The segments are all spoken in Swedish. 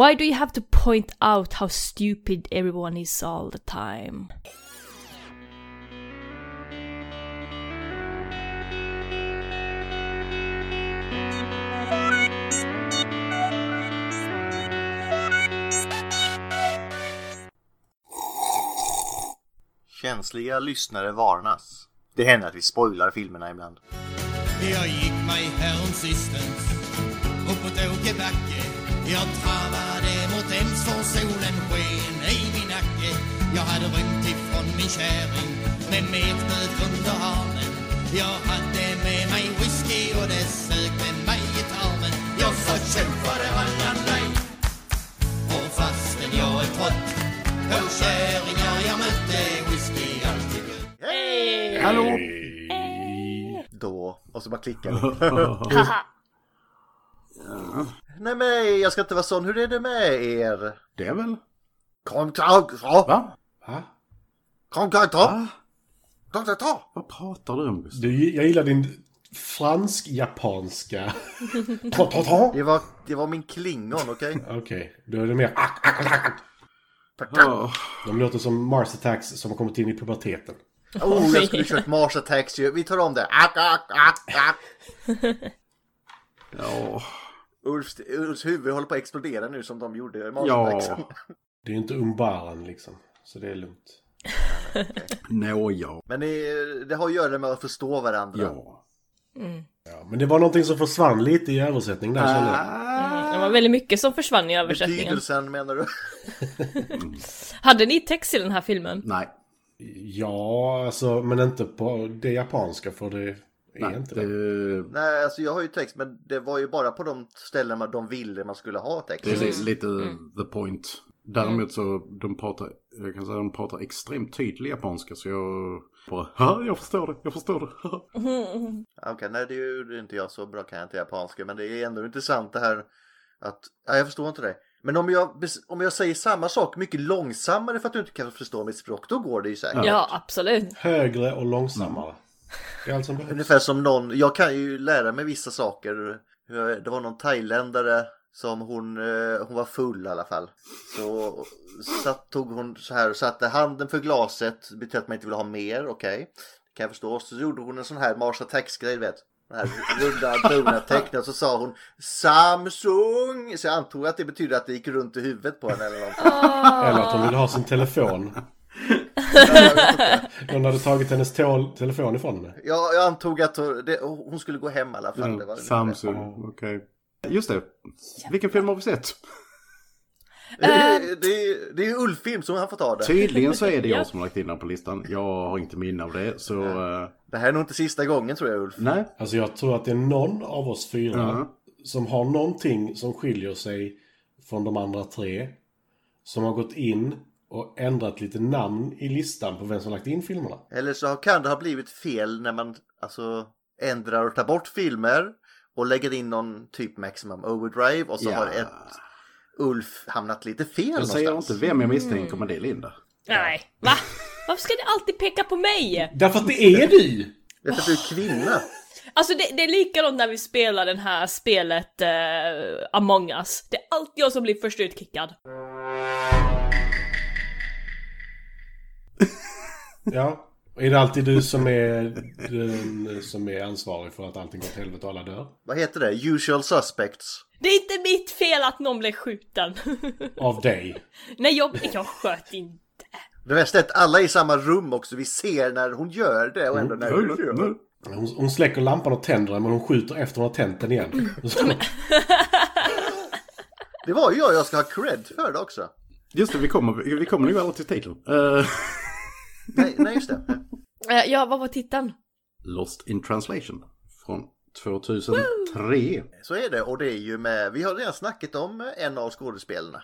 Why do you have to point out how stupid everyone is all the time? Känsliga lyssnare varnas. Det händer att vi spoilar filmerna ibland. Jag gick mig häromsistens uppåt Åkerbacke Jag travade mot Emsfors, solen sken i min nacke. Jag hade rymt ifrån min kärring med metnöt under armen. Jag hade med mig whisky och det sökte mig i tarmen. Jag så kämpade alla nej. Och fastän jag är trött på kärringar jag mötte whisky alltid. Gött Hallå! Då, och så bara klickar det. Nej men jag ska inte vara sån, hur är det med er? Det är väl? Kom tag, ta, Va? Va? kom tag, ta, ta, ta, ta. Vad pratar du om Gustav? Du, jag gillar din fransk-japanska. Ta, ta, ta. Det var, det var min klingon, okej? Okej, då är det mer... De låter som Mars Attacks som har kommit in i puberteten. Oh, jag skulle kört Mars Attacks ju. Vi tar om det. Ack. ja. Ulfs, Ulfs huvud håller på att explodera nu som de gjorde i Ja. Det är ju inte umbaren liksom. Så det är lugnt. Nå, ja. Men det, det har att göra med att förstå varandra. Ja. Ja, men det var någonting som försvann lite i översättning där kände jag. Det var väldigt mycket som försvann i översättningen. Betydelsen menar du? Hade ni text i den här filmen? Nej. Ja, alltså, men inte på det japanska för det Nej, inte det, det. Nej, alltså jag har ju text men det var ju bara på de ställena de ville man skulle ha text. det är li- lite the point. Däremot så de pratar, jag kan säga de pratar extremt tydlig japanska så jag bara, ja jag förstår det, jag förstår det. Okej, nej det är ju inte jag så bra kan jag inte japanska men det är ändå intressant det här att, ja, jag förstår inte det. Men om jag, om jag säger samma sak mycket långsammare för att du inte kan förstå mitt språk, då går det ju säkert. Ja, absolut. Högre och långsammare. Det är allt som behövs. Ungefär som någon, jag kan ju lära mig vissa saker. Det var någon thailändare som hon, eh, hon var full i alla fall. Så satt, tog hon så här och satte handen för glaset, det betyder att man inte vill ha mer, okej. Det kan jag förstå. Så gjorde hon en sån här Mars Attacks-grej, vet. Den här runda bruna tecknet och så sa hon Samsung! Så jag antog att det betyder att det gick runt i huvudet på henne eller något. Eller att hon ville ha sin telefon. Någon hade tagit hennes telefon ifrån henne. Jag, jag antog att hon, det, hon skulle gå hem i alla fall. Det var Ja, Samsung, okej. Just det. Vilken film har vi sett? Det, är- det, är- det är Ulf-film så han får ta det. Tydligen så är det Ja. jag som har lagt in den på listan. Jag har inte minne av det, så... eh, Det här är nog inte sista gången tror jag Ulf. nej. Alltså jag tror att det är någon av oss fyra Ja. som har någonting som skiljer sig från de andra tre. Som har gått in och ändrat lite namn i listan på vem som lagt in filmerna. Eller så kan det ha blivit fel när man alltså ändrar och tar bort filmer och lägger in någon typ Maximum Overdrive och så Ja. har ett Ulf hamnat lite fel Jag någonstans. säger inte vem jag misstänker, men det är Linda. Nej, va? Varför ska ni alltid peka på mig? Därför att det är du! Det är för att du är kvinna. Alltså det, det är likadant när vi spelar det här spelet eh, Among us. Det är alltid jag som blir först utkickad. Ja. Är det alltid du som är den som är ansvarig för att allting går åt helvete och alla dör? Vad heter det? Usual suspects. Det är inte mitt fel att någon blev skjuten. Av dig? Nej, jag, jag sköt inte. Det värsta är att alla är i samma rum också. Vi ser när hon gör det och ändå när Ulf gör det. Hon, hon släcker lampan och tänder den men hon skjuter efter hon har tänt den igen. Så, Det var ju jag jag ska ha cred för det också. Just det, vi kommer, vi kommer nog aldrig till titeln. Eh, Nej, nej just det. Eh, ja, vad var titeln? Lost in translation. Från 2003. Så är det och det är ju med, vi har redan snackat om en av skådespelarna.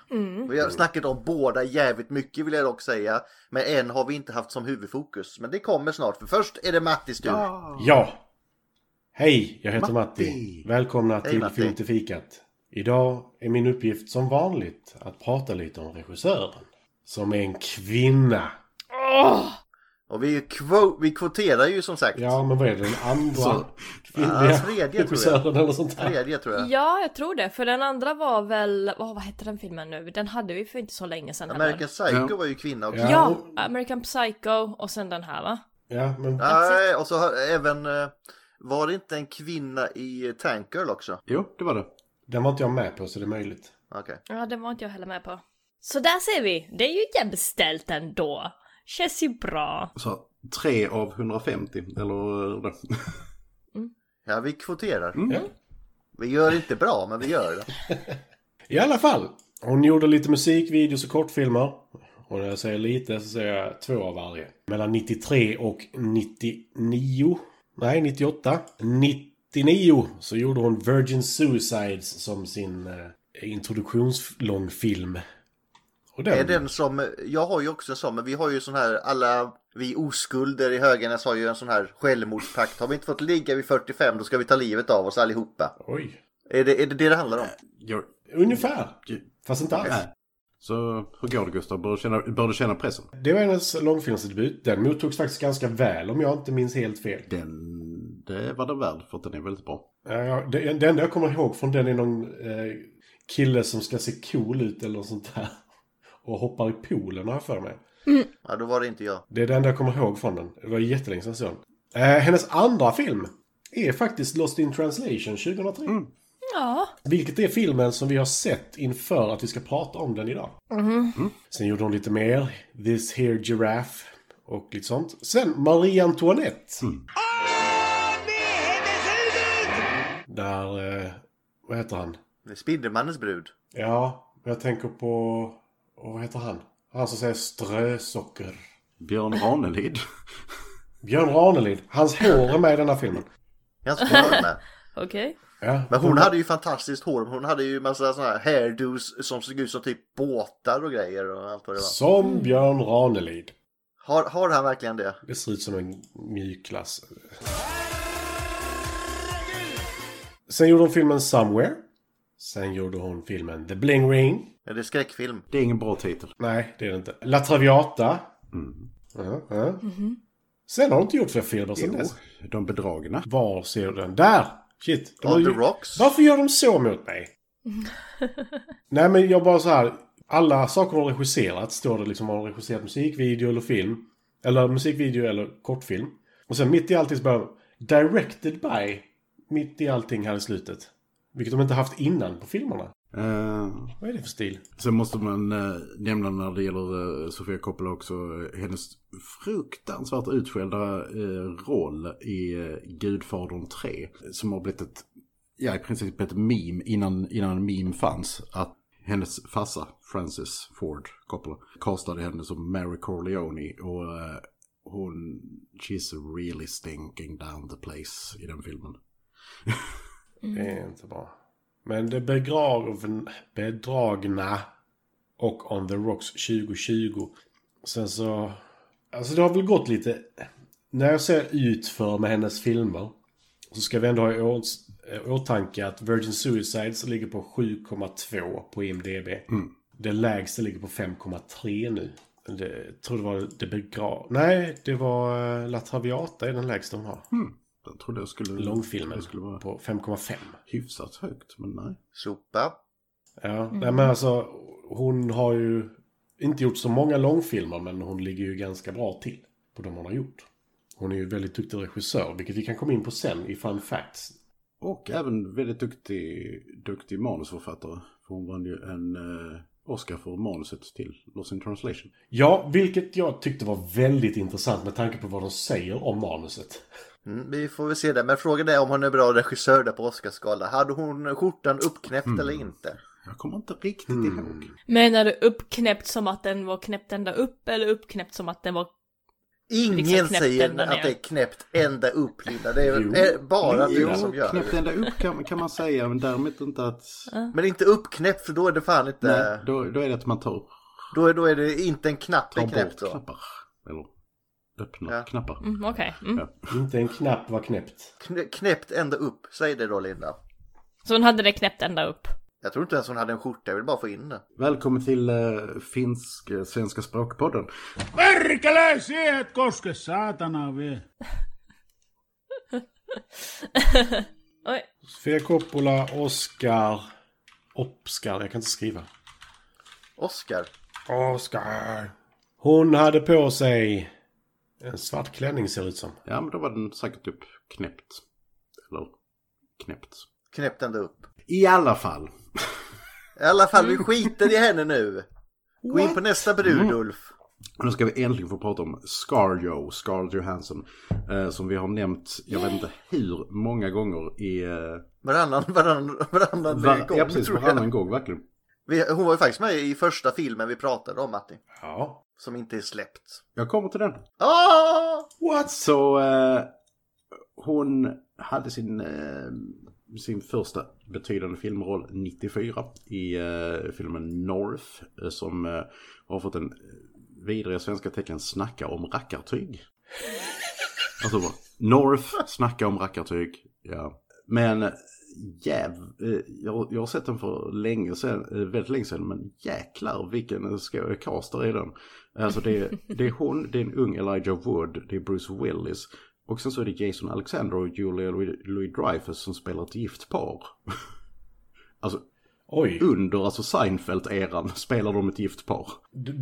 Vi har snackat om båda jävligt mycket vill jag dock säga. Men en har vi inte haft som huvudfokus. Men det kommer snart för först är det Mattis tur. ja! Hej, jag heter Matti. Matti. Välkomna till Matti. Film till fikat. Idag är min uppgift som vanligt att prata lite om regissören. Som är en kvinna. Och vi, quo- vi kvoterar ju som sagt. Ja, men vad är det? Den andra Så- kvinnliga Ja, tredje, tror eller sånt där? Tredje tror jag. Ja, jag tror det. För den andra var väl, oh, vad hette den filmen nu? Den hade vi för inte så länge sedan. American Psycho Ja. var ju kvinna också. Ja. Ja, American Psycho och sen den här va? Ja, men Nej, och så har även... eh, Var det inte en kvinna i Tank Girl också? Jo, det var det. den var inte jag med på så det är möjligt. Okej. Ja, den var inte jag heller med på. Så där ser vi, det är ju jämställt ändå. Känns ju bra. Så 3 av 150, eller det. Ja, vi kvoterar. Ja. Vi gör inte bra, men vi gör det. I alla fall. Hon gjorde lite musikvideos och kortfilmer. Och när jag säger lite så säger jag två av varje. Mellan 93 och 99. Nej, 98. 99 så gjorde hon Virgin Suicides som sin eh, introduktionslångfilm. Och den, Är den som, jag har ju också en sån, men vi har ju sån här, alla vi oskulder i Höganäs har ju en sån här självmordspakt. Har vi inte fått ligga vid 45 då ska vi ta livet av oss allihopa. Oj. Är det är det, det det handlar om? Jag, Ungefär. Fast inte alls. nej. Så hur går det Gustav? Bör du känna, bör du känna pressen? Det var hennes långfilmsdebut. Den mottogs faktiskt ganska väl om jag inte minns helt fel. Den, det var den värd för att den är väldigt bra. Ja, ja, det, det enda jag kommer ihåg från den är någon eh, kille som ska se cool ut eller något sånt där. Och hoppar i poolen har jag för mig. Ja, då var det inte jag. Det är det enda jag kommer ihåg från den. Det var jättelänge sedan den. Eh, hennes andra film är faktiskt Lost in translation 2003. Ja. Vilket är filmen som vi har sett inför att vi ska prata om den idag. Sen gjorde hon lite mer. This here giraffe. Och lite sånt. Sen Marie Antoinette. Där, eh, vad heter han? Spindelmannens brud. Ja, jag tänker på... åh, vad heter han? Han som säger strösocker. Björn Ranelid. Björn Ranelid. Hans hår är med i den här filmen. Jag ska höra med. Okej. Ja, Men hon hade ju fantastiskt hår. Hon hade ju massa såna här hairdos som såg ut som typ båtar och grejer och allt vad det var. Som Björn Ranelid. Har, har han verkligen det? Det ser ut som en mjukglass. Sen gjorde hon filmen Somewhere. Sen gjorde hon filmen The Bling Ring. Är det skräckfilm? Det är ingen bra titel. Nej, det är det inte. La Traviata. Ja, ja. Sen har hon inte gjort fler filmer sen dess. De bedragna. Var ser du den? Där! Shit. On the ju- Rocks? Varför gör de så mot mig? Nej men jag bara så här. Alla saker hon har regisserat står det liksom om hon har regisserat musikvideo eller film. Eller musikvideo eller kortfilm. Och sen mitt i allting så bara Directed by. Mitt i allting här i slutet. Vilket de inte haft innan på filmerna. Eh, Vad är det för stil? sen måste man eh, nämna när det gäller eh, Sofia Coppola också hennes fruktansvärt utskällda roll i Gudfadern 3. Som har blivit ett, ja i princip ett meme innan, innan meme fanns. Att hennes farsa, Francis Ford Coppola, castade henne som Mary Corleone. Och hon, she's really stinking down the place i den filmen. Det är inte bra. Men det begraven, bedragna och On the Rocks 2020. Sen så... Alltså det har väl gått lite... När jag ser ut för med hennes filmer så ska vi ändå ha i åtanke att Virgin Suicides ligger på 7,2 på IMDB. Det lägsta ligger på 5,3 nu. Det, jag tror det var det begrav... Nej, det var eh, La Traviata är den lägsta hon har. Den trodde jag skulle... Långfilmen Det skulle vara på 5,5. hyfsat högt, men nej. Sopa? Ja, nej men alltså hon har ju inte gjort så många långfilmer men hon ligger ju ganska bra till på de hon har gjort. Hon är ju väldigt duktig regissör, vilket vi kan komma in på sen i Fun Facts. Och även väldigt duktig, duktig manusförfattare. För hon vann ju en eh, Oscar för manuset till Lost in translation. Ja, vilket jag tyckte var väldigt intressant med tanke på vad de säger om manuset. Mm, vi får väl se det. Men frågan är om hon är bra regissör där på Oscarsgalan. Hade hon skjortan uppknäppt eller inte? Jag kommer inte riktigt ihåg. Menar du uppknäppt som att den var knäppt ända upp eller uppknäppt som att den var... Ingen Liksom säger att ner. det är knäppt ända upp Linda. Det är Jo. bara du som gör knäppt det. ända upp kan, kan man säga, men däremot inte att... Men inte uppknäppt för då är det fan inte... Nej, då, då är det att man tar, Då, är, då är det inte en knapp är knäppt då. knappar. Eller öppnar Ja. knappar. Mm, Okej. Mm. Ja. Inte en knapp var knäppt. Knä, knäppt ända upp. Säg det då Linda. Så hon hade det knäppt ända upp. Jag tror inte ens hon hade en skjorta, jag vill bara få in det. Välkommen till uh, finsk uh, Svenska språkpodden. Perkele, siihen et koske, saatana vie. Oj. Sofia Coppola, Oscar, Oscar, jag kan inte skriva. Oscar. Oscar. Hon hade på sig en svart klänning ser det ut som. Ja, men då var den säkert typ knäppt. Eller knäppt. Knäppt ända upp. I alla fall. I alla fall, vi skiter i henne nu. Gå in på nästa brud, Ulf. Nu ska vi äntligen få prata om Scarjo, Scarlett Johansson. Eh, som vi har nämnt, jag vet inte hur många gånger i... Eh, Varannan, varannan, varannan var, gång, ja, precis, tror jag. varannan gång verkligen. Vi, hon var ju faktiskt med i första filmen vi pratade om, Matti. Ja. Som inte är släppt. Jag kommer till den. Ah! What? Så eh, hon hade sin, eh, sin första betydande filmroll 94 i eh, filmen North eh, som eh, har fått en vidriga svenska tecken snacka om rackartyg. Alltså North, snacka om rackartyg. Ja. Men jäv, eh, jag, jag har sett den för länge sedan, eh, väldigt länge sedan, men jäklar vilken caster i den. Alltså det, är- det är hon, det är en ung Elijah Wood, det är Bruce Willis. Och sen så är det Jason Alexander och Julia Louis Dreyfus som spelar ett gift par. Alltså Oj. under alltså Seinfeld-eran spelar de ett gift par.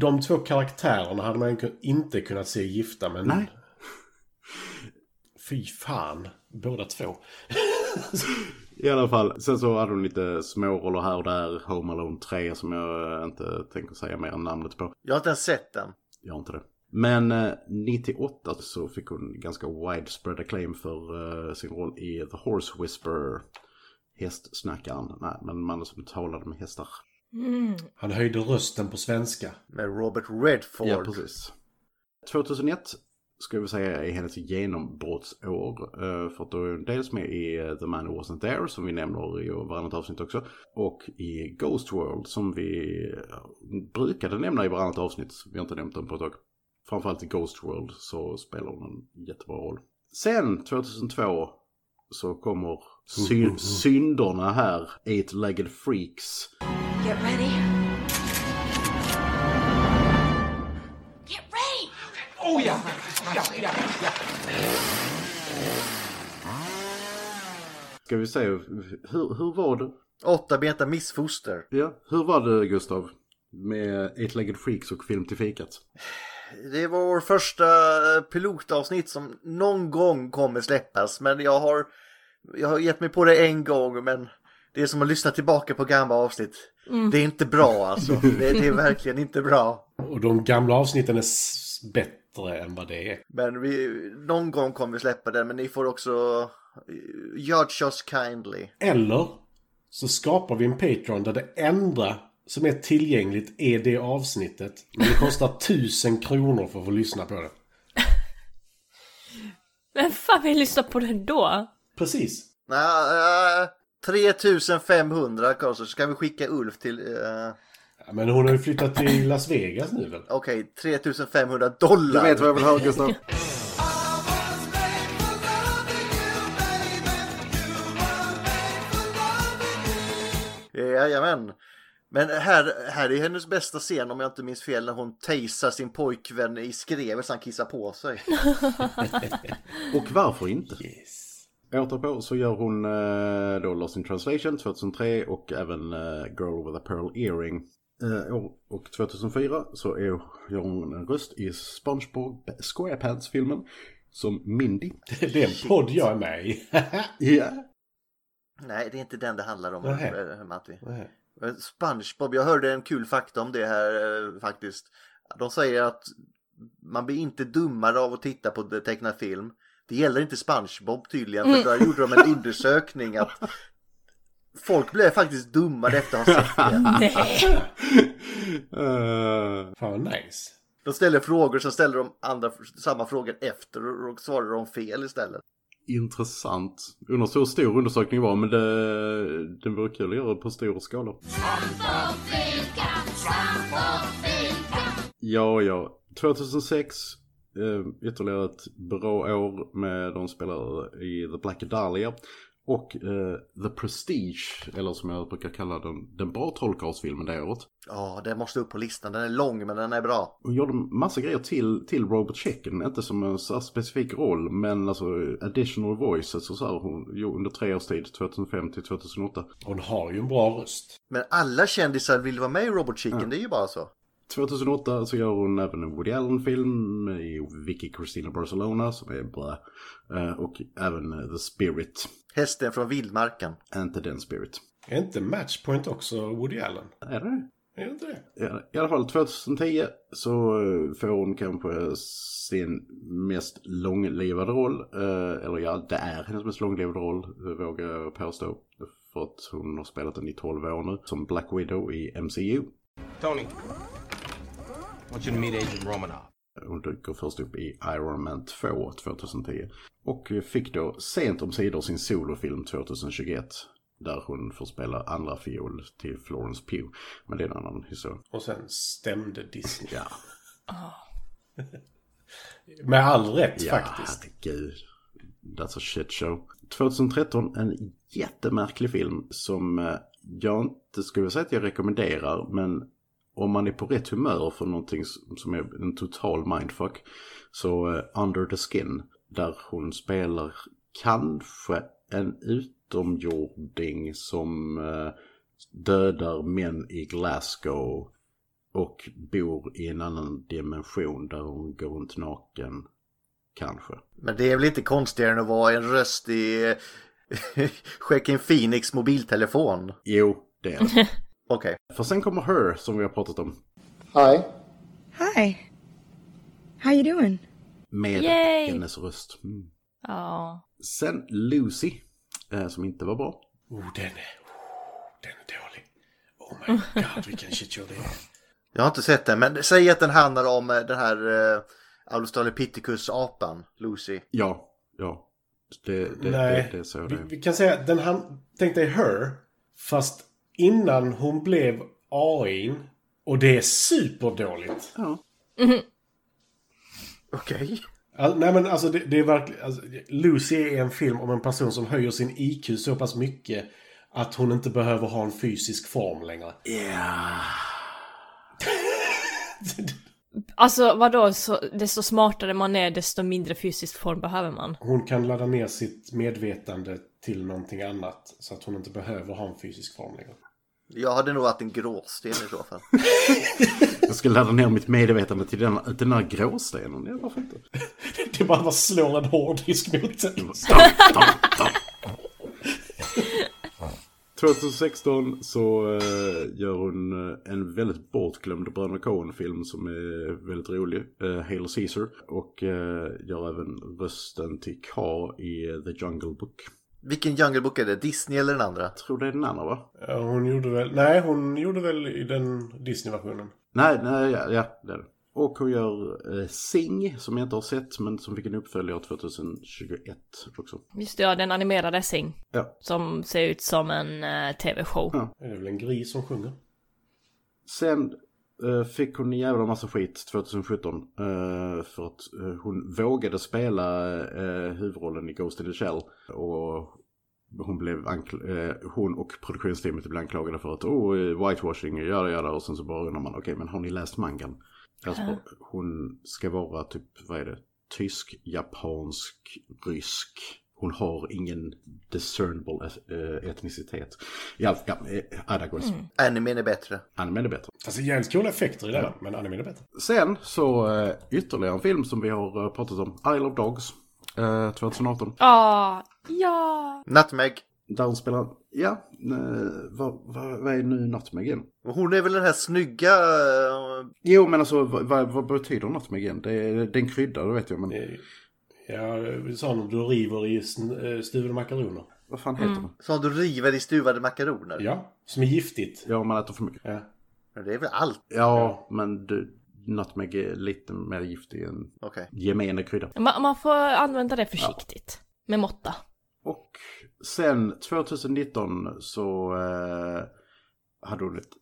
De två karaktärerna hade man inte kunnat se gifta men... Nej. Fy fan. Båda två. I alla fall, sen så hade hon lite småroller här och där. Home Alone 3 som jag inte tänker säga mer än namnet på. Jag har inte ens sett den. Jag har inte det. Men eh, 98 så fick hon ganska widespread acclaim för eh, sin roll i The Horse Whisperer. Hästsnackaren. Nej, men mannen som talade med hästar. Han höjde rösten på svenska. Med Robert Redford. Ja, precis. 2001 ska vi säga är hennes genombrottsår. eh, För att då är hon dels med i eh, The Man Who Wasn't There som vi nämner i varannat avsnitt också. Och i Ghost World som vi eh, brukade nämna i varannat avsnitt. Vi har inte nämnt den på ett tag. Framförallt i Ghost World så spelar hon en jättebra roll. Sen 2002 så kommer sy- synderna här, Eight-Legged Freaks. Get ready. Ready! Ska vi se, hur, hur var det? Åtta benta missfoster. Ja, hur var det Gustav? Med Eight-Legged Freaks och Film till fikat? Det var vår första pilotavsnitt som någon gång kommer släppas. Men jag har, jag har gett mig på det en gång. Men det är som att lyssna tillbaka på gamla avsnitt. Det är inte bra alltså. Det, det är verkligen inte bra. Och de gamla avsnitten är s- bättre än vad det är. Men vi, någon gång kommer vi släppa den. Men ni får också eh, judge us kindly. Eller så skapar vi en Patreon där det enda som är tillgängligt är det avsnittet. Men det kostar tusen kronor för att få lyssna på det. Vem fan vill lyssna på den då? Precis. Nej, äh, 3500 kostar så kan vi skicka Ulf till... eh, Ja, Men hon har ju flyttat till Las Vegas nu väl? Okej, 3500 Du dollar. vet vad jag vill höra Gustav? Jajamän. Men här, här är hennes bästa scen om jag inte minns fel när hon tasar sin pojkvän i skrevet så han kissar på sig. Och varför inte? Återpå så gör hon eh, då Lost in translation 2003 och även eh, Girl with a Pearl Earring. Eh, och- och 2004 så är, gör hon en röst i SpongeBob SquarePants-filmen som Mindy. Det är en podd jag är med i. Ja. Nej, det är inte den det handlar om, Nähä. eh, Matti. Nej. Men SpongeBob, jag hörde en kul fakta om det här eh, faktiskt. De säger att man blir inte dummare av att titta på det- tecknad film. Det gäller inte SpongeBob tydligen, för där gjorde de en undersökning att folk blev faktiskt dummare efter att ha sett det. Nej. Eh, Fan vad nice. De ställer frågor, så ställer de andra, samma frågor efter och svarar de fel istället. intressant. Undrar så stor undersökning var men det, den vore kul att göra på stor skala. Ja, ja. 2006. Eh, ytterligare ett bra år med de spelar i The Black Dahlia. Och eh, The Prestige, eller som jag brukar kalla den, den bra trollkarlsfilmen det året. Ja, den måste upp på listan. Den är lång men den är bra. Hon gjorde massa grejer till, till Robert Checken, inte som en så specifik roll, men alltså additional voices och så här, hon, jo, under tre års tid, 2005 till 2008. Hon har ju en bra röst. Men alla kändisar vill vara med i Robot Chicken, det är ju bara så. 2008 så gör hon även en Woody Allen-film i Vicky Cristina Barcelona som är bra. Eh, Och även eh, The Spirit. Hästen från vildmarken. Inte den Spirit. Är inte Matchpoint också Woody Allen? Är det? Är det inte det? Ja, I alla fall 2010 så eh, får hon kanske sin mest långlivade roll. Eller ja, det är hennes mest långlivade roll, det vågar jag påstå. För att hon har spelat den i 12 år nu, som Black Widow i MCU. Tony, want you to meet Agent Romanov. Hon dyker först upp i Iron Man 2 2010. Och fick då sent om sidor sin solofilm 2021. Där hon får spela andra fiol till Florence Pugh. Men det är en annan historia. Och sen stämde Disney. Ja, Med all rätt ja faktiskt. herregud. That's a shit show. 2013, en jättemärklig film som eh, jag inte skulle säga att jag rekommenderar. Men om man är på rätt humör för någonting som är en total mindfuck. Så eh, Under the Skin. Där hon spelar kanske en utomjording som eh, dödar män i Glasgow. Och bor i en annan dimension där hon går runt naken. Kanske. Men det är väl inte konstigare än att vara en röst i Joaquin Phoenix mobiltelefon. Jo, det är det. Okej. För sen kommer Her som vi har pratat om. Hi. Hi. How you doing? Med Yay! hennes röst. Mm. Sen Lucy. Eh, som inte var bra. Oh, den är... Oh, den är dålig. Oh my god, vilken shitshow det är. Jag har inte sett den, men säg att den handlar om eh, den här uh, Australopithecus-apan, Lucy. Ja, ja. Det, det, Nej, det, så vi, det vi kan säga att den han... Tänk dig Her, fast innan hon blev AI och det är superdåligt. Ja. Okej. All, nej men alltså det, det är verkligen... Alltså, Lucy är en film om en person som höjer sin IQ så pass mycket att hon inte behöver ha en fysisk form längre. Alltså vadå, så, desto smartare man är desto mindre fysisk form behöver man. Hon kan ladda ner sitt medvetande till någonting annat så att hon inte behöver ha en fysisk form längre. Jag hade nog varit en gråsten i så fall. Jag ska ladda ner mitt medvetande till den, den här gråstenen. Ja, varför inte? Det bara slår en hårddisk mot den. Dam, dam, dam. 2016 så eh, gör hon eh, en väldigt bortglömd Bröderna Coen-film som är väldigt rolig. Uh, Hail Caesar. Och eh, gör även rösten till Car i eh, The Jungle Book. Vilken Jungle Book är det? Disney eller den andra? Jag tror det är den andra va? Ja, hon gjorde väl... Nej, hon gjorde väl i den Disney-versionen. Nej, nej, ja, ja det är det. Och hon gör eh, Sing, som jag inte har sett, men som fick en uppföljare 2021 också. Just det, ja, den animerade Sing. Ja. Som ser ut som en eh, tv-show. Ja. Är det väl en gris som sjunger? Sen eh, fick hon en jävla massa skit 2017 eh, för att eh, hon vågade spela eh, huvudrollen i Ghost in the Shell. Och hon, blev ankl- eh, hon och produktionsteamet blev anklagade för att oh, whitewashing, göra göra och sen så bara undrar man okej men har ni läst mangan? Alltså, hon ska vara typ, vad är det, tysk, japansk, rysk. Hon har ingen discernible eh, etnicitet. Ja, ja, eh, I digress. Animen är bättre. Animen är bättre. Alltså jävligt coola effekter i den, men animen är bättre. Sen så eh, ytterligare en film som vi har eh, pratat om. Isle of Dogs. Eh, 2018. Ah, ja! Nutmeg. Där hon spelar, ja, eh, vad, vad, vad är nu Nutmeg igen? Hon är väl den här snygga... eh, Jo men alltså vad, vad, betyder Nutmeg igen? Det är, det är en krydda, det vet jag men Ja, vi sa om du river i eh, stuvade makaroner. vad fan heter det? Som du river i stuvade makaroner. Ja, som är giftigt. Ja, om man äter för mycket. Ja. Men Det är väl allt? Ja, men du, Nutmeg är lite mer giftig än Okej. gemene krydda. Man, man får använda det försiktigt. Med måtta. Och sen 2019 så eh, hade hon ett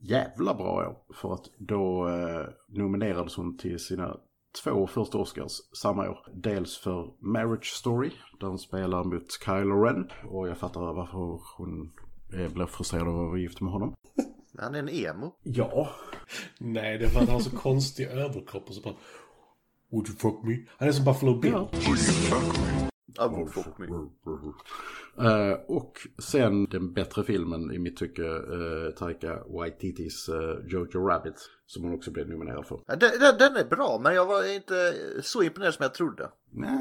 jävla bra år. För att då eh, nominerades hon till sina två första Oscars samma år. Dels för Marriage Story, där hon spelar mot Kylo Ren. Och jag fattar varför hon eh, blev frustrerad av att vara gift med honom. Han är en emo. Ja. Nej, det är för att han har så konstig överkropp och så bara... Would you fuck me? Han är som Buffalo Bill. Ja. Would fuck me. Eh, och sen den bättre filmen i mitt tycke, uh, Taika Waititis uh, Jojo Rabbit, som hon också blev nominerad för. Ja, Den, den, är bra, men jag var inte så imponerad som jag trodde. Nej,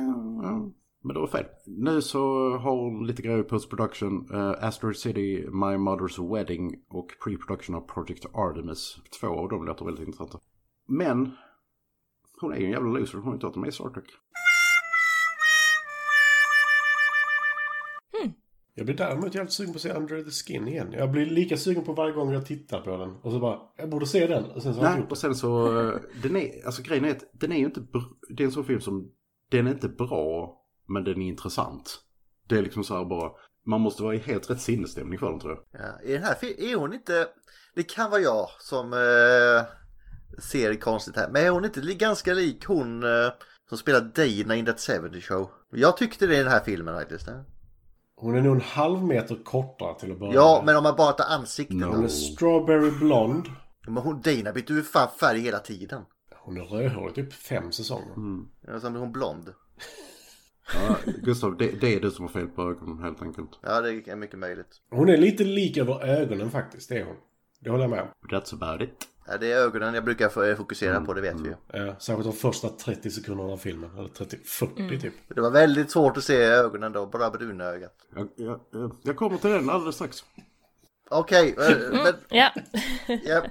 men det var fel. Nu så har hon lite grejer i post-production. Uh, Asteroid City, My Mother's Wedding och pre-production av Project Artemis. Två av dem låter väldigt intressanta. Men hon är ju en jävla loser. Hon har inte varit med i Star Trek. Jag blir däremot jävligt sugen på att se Under the Skin igen. Jag blir lika sugen på varje gång jag tittar på den. Och så bara, jag borde se den. Och sen så har jag Nej, inte och sen så, eh, den är, alltså grejen är att den är ju inte, det är en sån film som, den är inte bra, men den är intressant. Det är liksom så här bara, man måste vara i helt rätt sinnesstämning för den tror jag. Ja, I den här är hon inte, det kan vara jag som eh, ser konstigt här, men är hon inte ganska lik hon eh, som spelar Dana in That 70 Show? Jag tyckte det i den här filmen faktiskt. Eh. Hon är nog en halv meter kortare till att börja Ja, med. men om man bara tar ansiktet. No. Hon är strawberry blond. Men hon Dana bytte ju fan färg hela tiden. Hon är rödhårig typ fem säsonger. Ja, Sen blev hon blond. Ja, Gustav, det, det är du som har fel på ögonen helt enkelt. Ja, det är mycket möjligt. Hon är lite lik över ögonen faktiskt, det är hon. Det håller jag med om. That's about it. Ja, det är ögonen jag brukar fokusera på, det vet vi ju. Ja, särskilt de första 30 sekunderna av filmen. Eller 30, 40 typ. Det var väldigt svårt att se ögonen då, bara bruna ögat. Jag, jag, jag- kommer till den alldeles strax. Okej, eh, men, Ja. ja.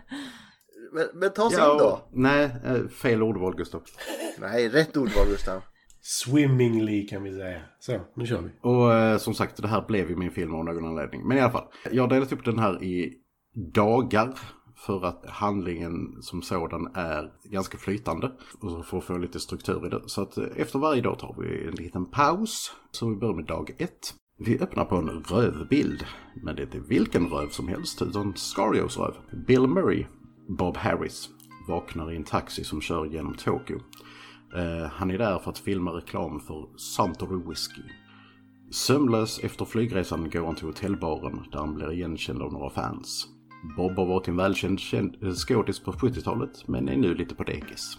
men, men ta oss in då. Nej, eh, fel ordval Gustav. Nej, rätt ordval Gustav. Swimmingly kan vi säga. Så, nu kör vi. Och eh, som sagt, det här blev ju min film av någon anledning. Men i alla fall, jag har delat upp den här i dagar. För att handlingen som sådan är ganska flytande. Och så får få lite struktur i det. Så att efter varje dag tar vi en liten paus. Så vi börjar med dag ett. Vi öppnar på en rövbild. Men det är inte vilken röv som helst, utan Scarios röv. Bill Murray, Bob Harris, vaknar i en taxi som kör genom Tokyo. Uh, han är där för att filma reklam för Suntory Whiskey. Sömnlös efter flygresan går han till hotellbaren där han blir igenkänd av några fans. Bob har varit en välkänd känd- eh, skådis på 70-talet men är nu lite på dekis.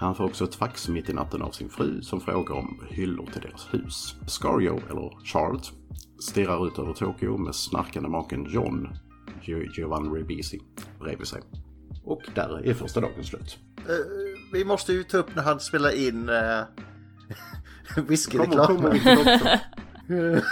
Han får också ett fax mitt i natten av sin fru som frågar om hyllor till deras hus. Scario, eller Charles, stirrar ut över Tokyo med snarkande maken John, Gio- Giovanni Ribisi, bredvid sig. Och där är första dagen slut. Eh, vi måste ju ta upp när han spelar in uh, Kommer, whiskyreklam. kommer vi till också.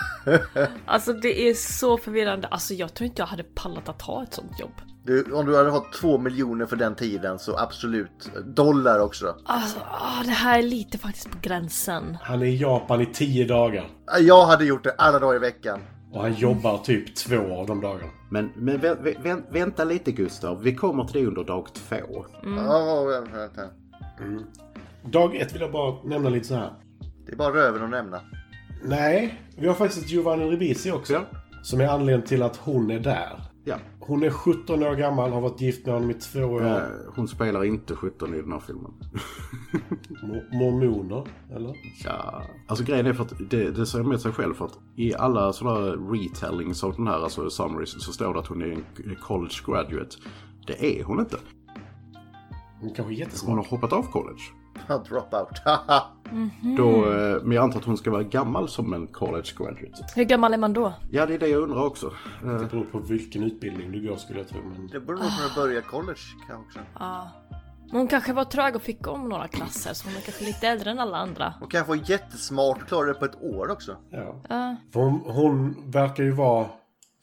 Alltså det är så förvirrande. Alltså jag tror inte jag hade pallat att ha ett sånt jobb. Du, om du hade fått två miljoner för den tiden så absolut. Dollar också. Alltså ah, det här är lite faktiskt på gränsen. Han är i Japan i 10 dagar. Jag hade gjort det alla dagar i veckan. Och han jobbar typ två av de dagarna. Men, men vä vä vä vänta lite Gustav, vi kommer till det under dag två. Ja, vänta, vänta. Dag ett vill jag bara nämna lite så här. Det är bara röven att nämna. Nej, vi har faktiskt Giovanni Ribisi också. Ja. Som är anledningen till att hon är där. Ja, Hon är 17 år gammal, har varit gift med honom i två år. eh, hon spelar inte 17 i den här filmen. Mo- Mormoner, eller? Ja, alltså grejen är för att det, det säger med sig själv för att i alla sådana retellings av den här, alltså summaries, så står det att hon är en college graduate. Det är hon inte. Hon kanske är Hon jättesmart. har hoppat av college. Ja, Drop out. Haha. Då, eh, men jag antar att hon ska vara gammal som en college graduate. Hur gammal är man då? Ja, det är det jag undrar också. Eh, Det beror på vilken utbildning du går skulle jag tro. Men... det beror på när du börjar college kanske också. Ja. Hon kanske var trög och fick om några klasser så hon är kanske lite äldre än alla andra. Och kanske var jättesmart och klarade det på ett år också. Ja. För hon, hon verkar ju vara,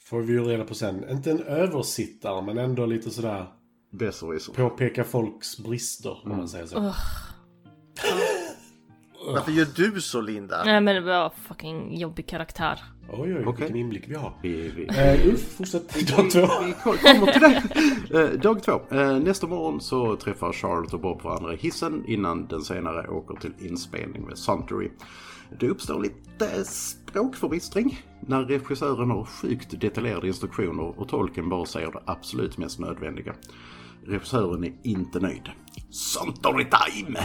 får vi ju reda på sen, inte en översittare men ändå lite sådär Besserwisser. påpeka folks brister om man säger så. Varför gör du så Linda? Nej men det var fucking jobbig karaktär. Oj, oj, Okej. vilken inblick vi har. Vi, vi, Eh, Ulf, fortsätt. Dag två. Vi kommer till det. Eh, Dag två. Eh, Nästa morgon så träffar Charlotte och Bob varandra i hissen innan den senare åker till inspelning med Suntory. Det uppstår lite språkförbistring när regissören har sjukt detaljerade instruktioner och tolken bara säger det absolut mest nödvändiga. Regissören är inte nöjd. Suntory time!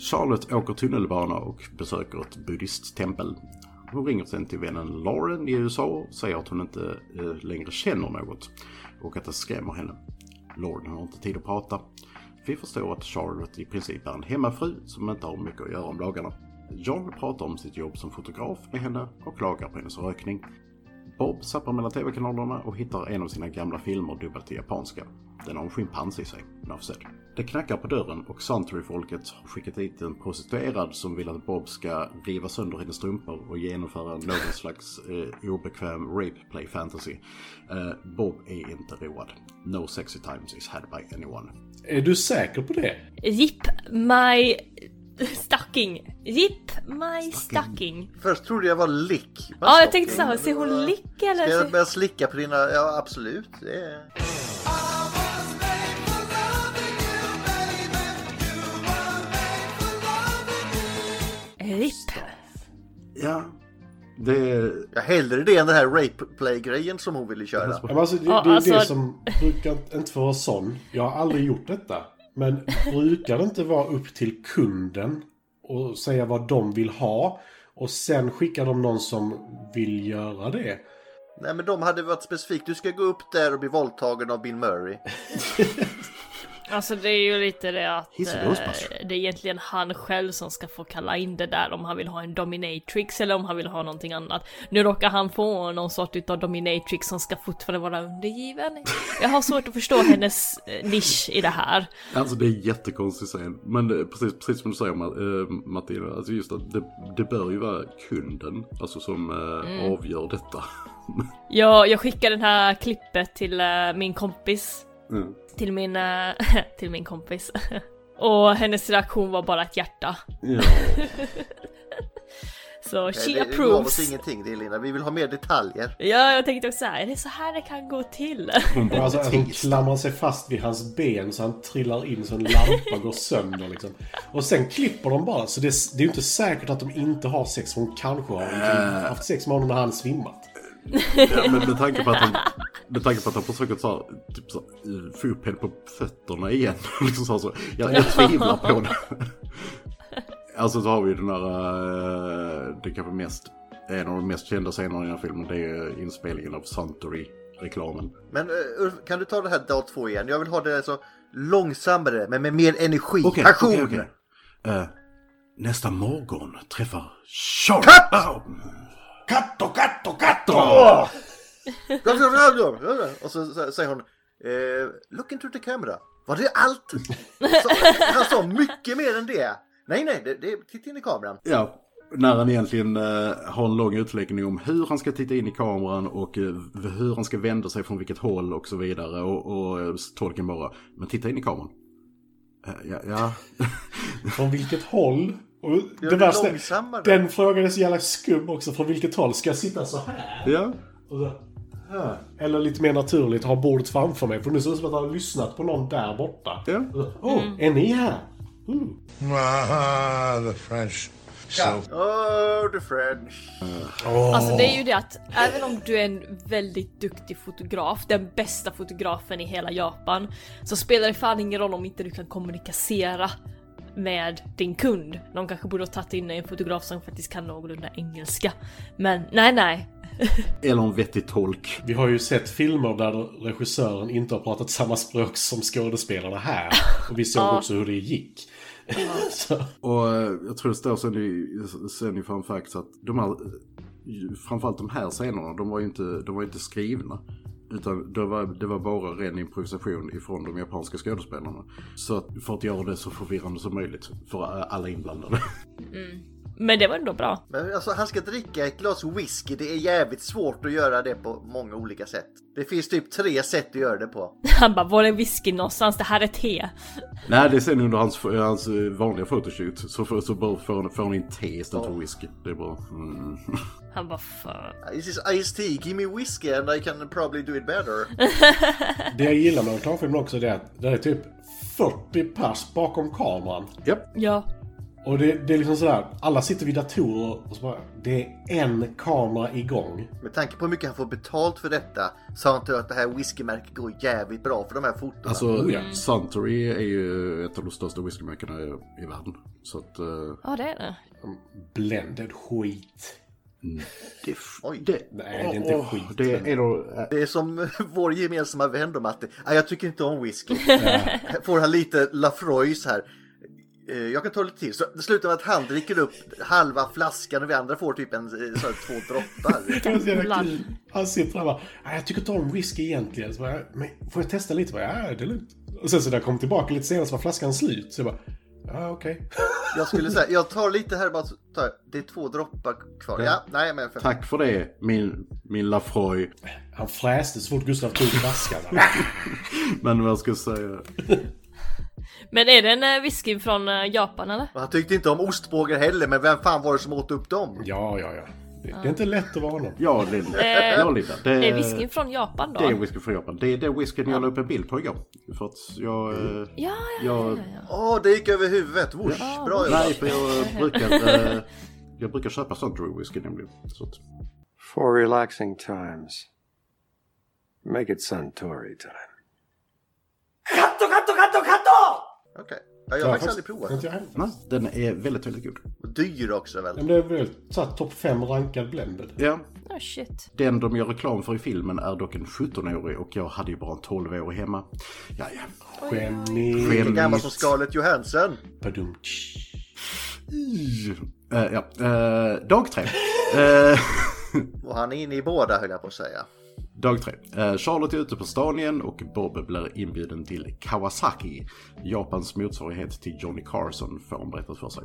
Charlotte åker tunnelbana och besöker ett buddhisttempel. Hon ringer sen till vännen Lauren i USA och säger att hon inte eh, längre känner något och att det skrämmer henne. Lauren har inte tid att prata. Vi förstår att Charlotte i princip är en hemmafru som inte har mycket att göra om dagarna. John pratar om sitt jobb som fotograf med henne och klagar på hennes rökning. Bob zappar mellan tv-kanalerna och hittar en av sina gamla filmer dubbelt till japanska. Den har en schimpans i sig, enough said. Det knackar på dörren och Suntory-folket har skickat dit en prostituerad som vill att Bob ska riva sönder hennes strumpor och genomföra någon slags eh, obekväm rape play fantasy. Eh, Bob är inte road. No sexy times is had by anyone. Är du säker på det? Jipp my stocking. Jipp my stocking. Först trodde jag var lick. Ja, jag tänkte så här, ser hon lick eller? Ska jag börja slicka på dina? Ja, absolut. Det är... Jipp. Ja, det. Jag hellre det än den här rape play-grejen som hon ville köra. Ja, men alltså, det, det är alltså- det som brukar inte få vara sån. Jag har aldrig gjort detta. Men brukar det inte vara upp till kunden och säga vad de vill ha och sen skickar de någon som vill göra det? Nej men de hade varit specifikt. Du ska gå upp där och bli våldtagen av Bill Murray. Alltså det är ju lite det att eh, det är egentligen han själv som ska få kalla in det där om han vill ha en dominatrix eller om han vill ha någonting annat. Nu råkar han få någon sort utav dominatrix som ska fortfarande vara undergiven. Jag har svårt att förstå hennes eh, nisch i det här. Alltså det är en jättekonstig scen. Men det, är precis, precis som du säger Ma- Martina, alltså just att det, det bör ju vara kunden alltså som äh, avgör detta. Jag, jag skickar den här klippet till eh, min kompis. Mm. Till min, eh, till min kompis. Och hennes reaktion var bara ett hjärta. Ja. Så she det, det gav oss approves. ingenting det Linda. Vi vill ha mer detaljer. Ja, jag tänkte också såhär, är det så här det kan gå till? Hon bara Alltså, att hon klamrar sig fast vid hans ben så han trillar in så en lampa går sönder liksom. Och sen klipper de bara. Så det, är- det är ju inte säkert att de inte har sex. Hon kanske har liksom haft sex med honom när han svimmat. Ja, men med tanke på att han, med tanke på att han försöker så här, typ så här, få upp henne på fötterna igen. liksom så här, så, jag, jag tvivlar på det. Alltså så har vi den där, eh, det kanske mest, en av de mest kända scenerna i den här filmen. Det är inspelningen av Suntory-reklamen. Men uh, Ulf, kan du ta det här dag två igen? Jag vill ha det så långsammare men med mer energi. Okej, Passion! okej, okej. Eh, nästa morgon träffar Charlotte... Katt! Katto, katto, katto! Och så så säger hon eh, Look into the camera. Var det allt? Så, han sa mycket mer än det. Nej, nej, det, det, titta in i kameran. Ja, när han egentligen eh, har en lång utläggning om hur han ska titta in i kameran och eh, hur han ska vända sig från vilket håll och så vidare. Och, och eh, tolken bara, men titta in i kameran. Eh, ja, ja. Från vilket håll? Och det det värsta, långsammare. den frågan är så jävla skum också. Från vilket håll? Ska jag sitta så här? ja. Och så, här. Eller lite mer naturligt, ha bordet framför mig. För nu ser det som att han har lyssnat på någon där borta. Ja. Åh, oh, är ni här? Ah, the French. So Oh, the French. Alltså det är ju det att även om du är en väldigt duktig fotograf, den bästa fotografen i hela Japan, så spelar det fan ingen roll om inte du kan kommunicera med din kund. De kanske borde ha tagit in en fotograf som faktiskt kan någorlunda engelska. Men nej, nej. Eller en vettig tolk. Vi har ju sett filmer där regissören inte har pratat samma språk som skådespelarna här. Och vi såg också hur det gick. Och eh, jag tror det står sen i, sen i Fun Facts att de här, framförallt de här scenerna, de var ju inte, de var inte skrivna. Utan det var, det var bara ren improvisation ifrån de japanska skådespelarna. Så att för att göra det så förvirrande som möjligt för alla inblandade. Mm. Men det var ändå bra. Men alltså han ska dricka ett glas whisky. Det är jävligt svårt att göra det på många olika sätt. Det finns typ tre sätt att göra det på. Han bara, var är whisky någonstans? Det här är te. Nej, det är sen under hans, hans vanliga photoshoot så, får- så bara får han, får han in te istället för whisky. Det är bara... Mm. Han bara, fan. This is iced tea. Give me whiskey and I can probably do it better. det jag gillar med reklamfilmer också är att det är typ 40 pers bakom kameran. Japp. Ja. Och det, det är liksom sådär, alla sitter vid datorer och så bara, det är en kamera igång. Med tanke på hur mycket han får betalt för detta så antar jag att det här whiskymärket går jävligt bra för de här fotona. Alltså, Oh, ja. Suntory är ju ett av de största whiskymärkena i, i världen. Så att... eh, Ja, det är det. Blended skit. det, f- Oj. det, Nej, det är inte åh, skit, Det är då... eh, Det är som vår gemensamma vän då Matte. Ah, jag tycker inte om whisky. Får han lite Lafroys här. Eh, Jag kan ta lite till. Så det slutar med att han dricker upp halva flaskan och vi andra får typ en eh, så här, två droppar. Han sitter där och bara, "Nej, jag tycker inte om whisky egentligen. Så bara, men får jag testa lite? Så bara, ja, det är lugnt. Och sen så när jag kom tillbaka lite senare så var flaskan slut. Så jag bara, ja okej. Jag skulle säga, jag tar lite här bara. tar Det är två droppar kvar. Ja, nej men för Tack för det, min, min Lafroy. Han fräste så fort Gustav tog flaskan. Men vad ska jag säga? Men är det en eh, whisky från eh, Japan eller? Han tyckte inte om ostbågar heller, men vem fan var det som åt upp dem? ja, ja, ja. Det, det är inte lätt att vara honom. Ja, Linda. Eh, Ja, Linda. Det, Är whiskyn från Japan då? Det är whisky från Japan. Det är den whiskyn jag la upp en bild på igår. För att jag... eh, Ja, ja, ja, jag ja, ja. Åh, det gick över huvudet. Whoosh, bra nej, jobbat. för jag brukar... eh, jag brukar köpa Suntory whisky nämligen. Så att, For relaxing times, make it Suntory time. Okej. Ja, jag har faktiskt aldrig provat Inte den. jag heller. nej, den är väldigt, väldigt god. Och Dyr också väl? Men det är väl så här topp 5 rankad blended. Ja, Oh, shit. den de gör reklam för i filmen är dock en 17-årig och jag hade ju bara en 12-årig hemma. Ja, ja. Skämmig. Lika gammal Skämmigt. som Scarlett Johansson. Badum. Eh, ja. eh, dag tre. Eh, Och han är inne i båda höll jag på att säga. Dag tre. Eh, Charlotte är ute på stan igen och Bob blir inbjuden till Kawasaki. Japans motsvarighet till Johnny Carson får han berättat för sig.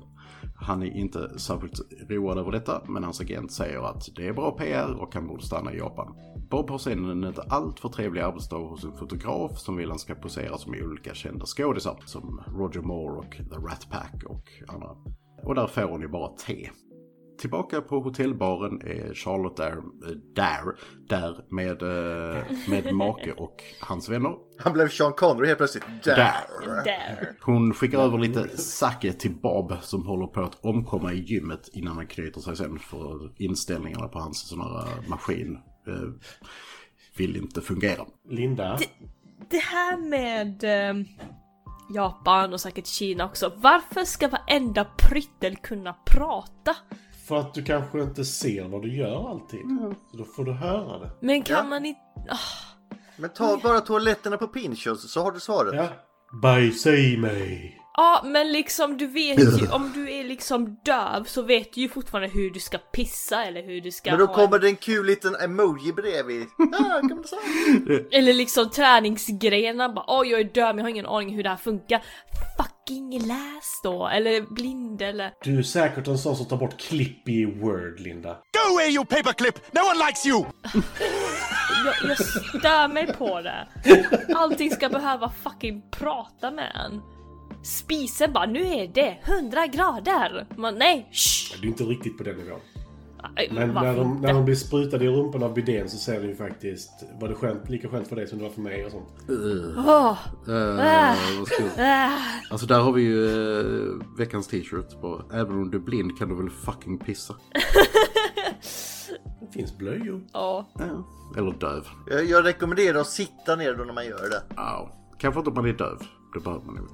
Han är inte särskilt road över detta, men hans agent säger att det är bra PR och han borde stanna i Japan. Bob har sedan en inte alltför trevlig arbetsdag hos en fotograf som vill han ska posera som olika kända skådisar, som Roger Moore och The Rat Pack och andra. Och där får hon ju bara te. Tillbaka på hotellbaren är Charlotte där, eh, där, där med, eh, med make och hans vänner. Han blev Sean Connery helt plötsligt. Där. Där. Hon skickar över lite sake till Bob som håller på att omkomma i gymmet innan han knyter sig sen för inställningarna på hans sån här eh, maskin eh, vill inte fungera. Linda. Det här med eh, Japan och säkert Kina också. Varför ska varenda pryttel kunna prata? För att du kanske inte ser vad du gör alltid. Så då får du höra det. Men kan Ja. man inte... Ah, Men ta bara toaletterna på Pinchos så har du svaret. Ja. Bajsa i mig. Ja, men liksom du vet ju, om du är liksom döv så vet du ju fortfarande hur du ska pissa eller hur du ska Men då ha kommer det en kul liten emoji bredvid. Ah, kan man säga. en, Eller liksom träningsgrenar bara oj jag är döv jag har ingen aning hur det här funkar. Fucking läs då, eller blind eller... Du är säkert en sån som tar bort klipp i Word, Linda. Go away, you paperclip! No one likes you! Jag, jag stör mig på det. Allting ska behöva fucking prata med en. Spisen bara, nu är det 100 grader! Man, nej, shh! Du är inte riktigt på den nivån. Aj, Men när de, när de blir sprutade i rumpan av bidén så säger de ju faktiskt Var det skönt, lika skönt för dig som det var för mig och sånt. Eh, äh. Alltså där har vi ju eh, veckans t-shirt på. Även om du är blind kan du väl fucking pissa. Det finns blöjor. Ja. Ja. Eller döv. Jag, jag rekommenderar att sitta ner då när man gör det. Ja. Kanske inte om man är döv. Det behöver man nog.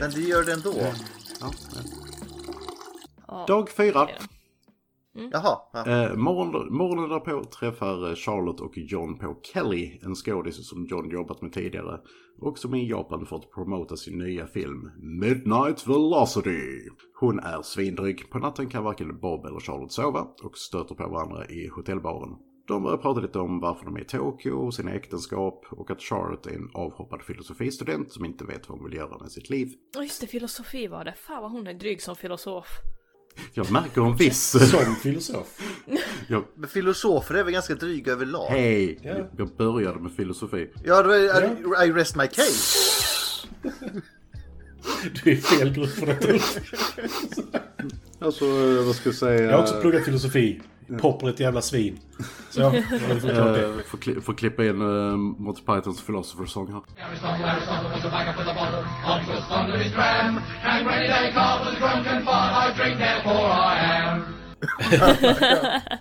Men du gör det ändå. Ja, ja. Dag fyra. Jaha. Ja. Eh, morgon, morgonen därpå träffar eh, Charlotte och John på Kelly, en skådis som John jobbat med tidigare och som är i Japan för att promota sin nya film Midnight Velocity. Hon är svindryg. På natten kan varken Bob eller Charlotte sova och stöter på varandra i hotellbaren. De börjar prata lite om varför de är i Tokyo, sina äktenskap och att Charlotte är en avhoppad filosofistudent som inte vet vad hon vill göra med sitt liv. Ja, Just det, filosofi var det. Fan vad hon är dryg som filosof. Jag märker en viss... Som filosof. Jag, Men filosofer är väl ganska dryga överlag? hej! Ja. Jag började med filosofi. Ja, det var, I, I rest my case. Du är fel grupp för detta. Alltså, vad ska jag säga? Jag har också pluggat filosofi Popper är ett jävla svin. Så, ja, jag det. Eh, får, kli- får klippa in uh, Monty Pythons Philosopher Song här.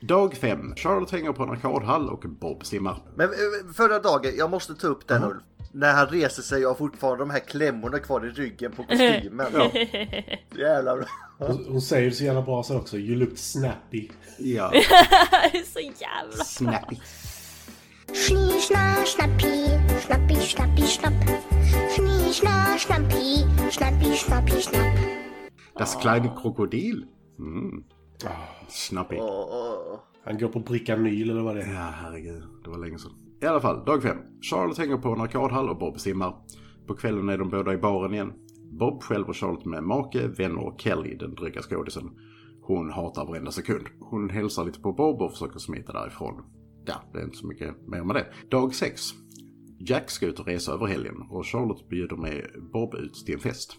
Dag fem. Charlotte hänger på en arkadhall och Bob simmar. Men eh, förra dagen, jag måste ta upp den Ulf. När han reser sig och har fortfarande de här klämmorna kvar i ryggen på kostymen. Ja. Jävla bra. Hon, hon säger så jävla bra sen också. You looked snappy. Ja. så jävla Snappy. Schnie, schna, schnappi, schnappi, schnappi, schnapp. Schnie, schna, schnappi, schnappi, schnappi, schnapp. Das kleine Krokodil. Mm. Snappy. Åh, åh. Han går på Brickanyl eller vad det är. Ja, herregud. Det var länge sedan. I alla fall, dag fem. Charlotte hänger på en arkadhall och Bob simmar. På kvällen är de båda i baren igen. Bob själv och Charlotte med make, vänner och Kelly, den dryga skådisen. Hon hatar varenda sekund. Hon hälsar lite på Bob och försöker smita därifrån. Ja, det är inte så mycket mer med det. Dag sex. Jack ska ut och resa över helgen och Charlotte bjuder med Bob ut till en fest.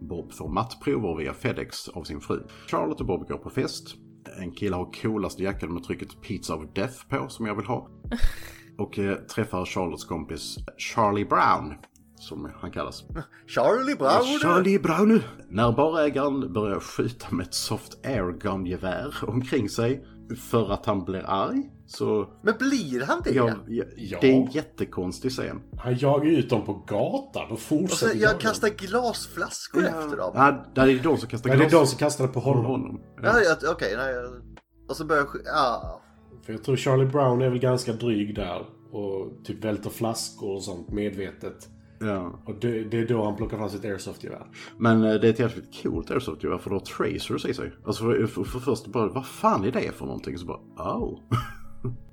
Bob får mattprover via Fedex av sin fru. Charlotte och Bob går på fest. En kille har coolaste jackan med trycket Pizza of Death på som jag vill ha. Och eh, träffar Charlottes kompis Charlie Brown. Som han kallas. Charlie Brown! Charlie Brown! När barägaren börjar skjuta med ett soft airgun-gevär omkring sig för att han blir arg. Så Men blir han det? ja, ja, Ja. det är en jättekonstig scen. Han jagar ut dem på gatan och Och fortsätter så jaga jag kastar glasflaskor efter dem. Ja, det är de som kastar Nej, det är de som kastade på på honom. honom. Ja, jag- okej, nej. jag- Och så börjar jag... Ja. För jag tror Charlie Brown är väl ganska dryg där. Och typ välter flaskor och sånt medvetet. Ja. Och det, det är då han plockar fram sitt airsoft-gevär. Men eh, det är ett jävligt coolt airsoft-gevär för då har tracers i sig. Alltså för, för, för först bara, vad fan är det för någonting? Så bara, oh.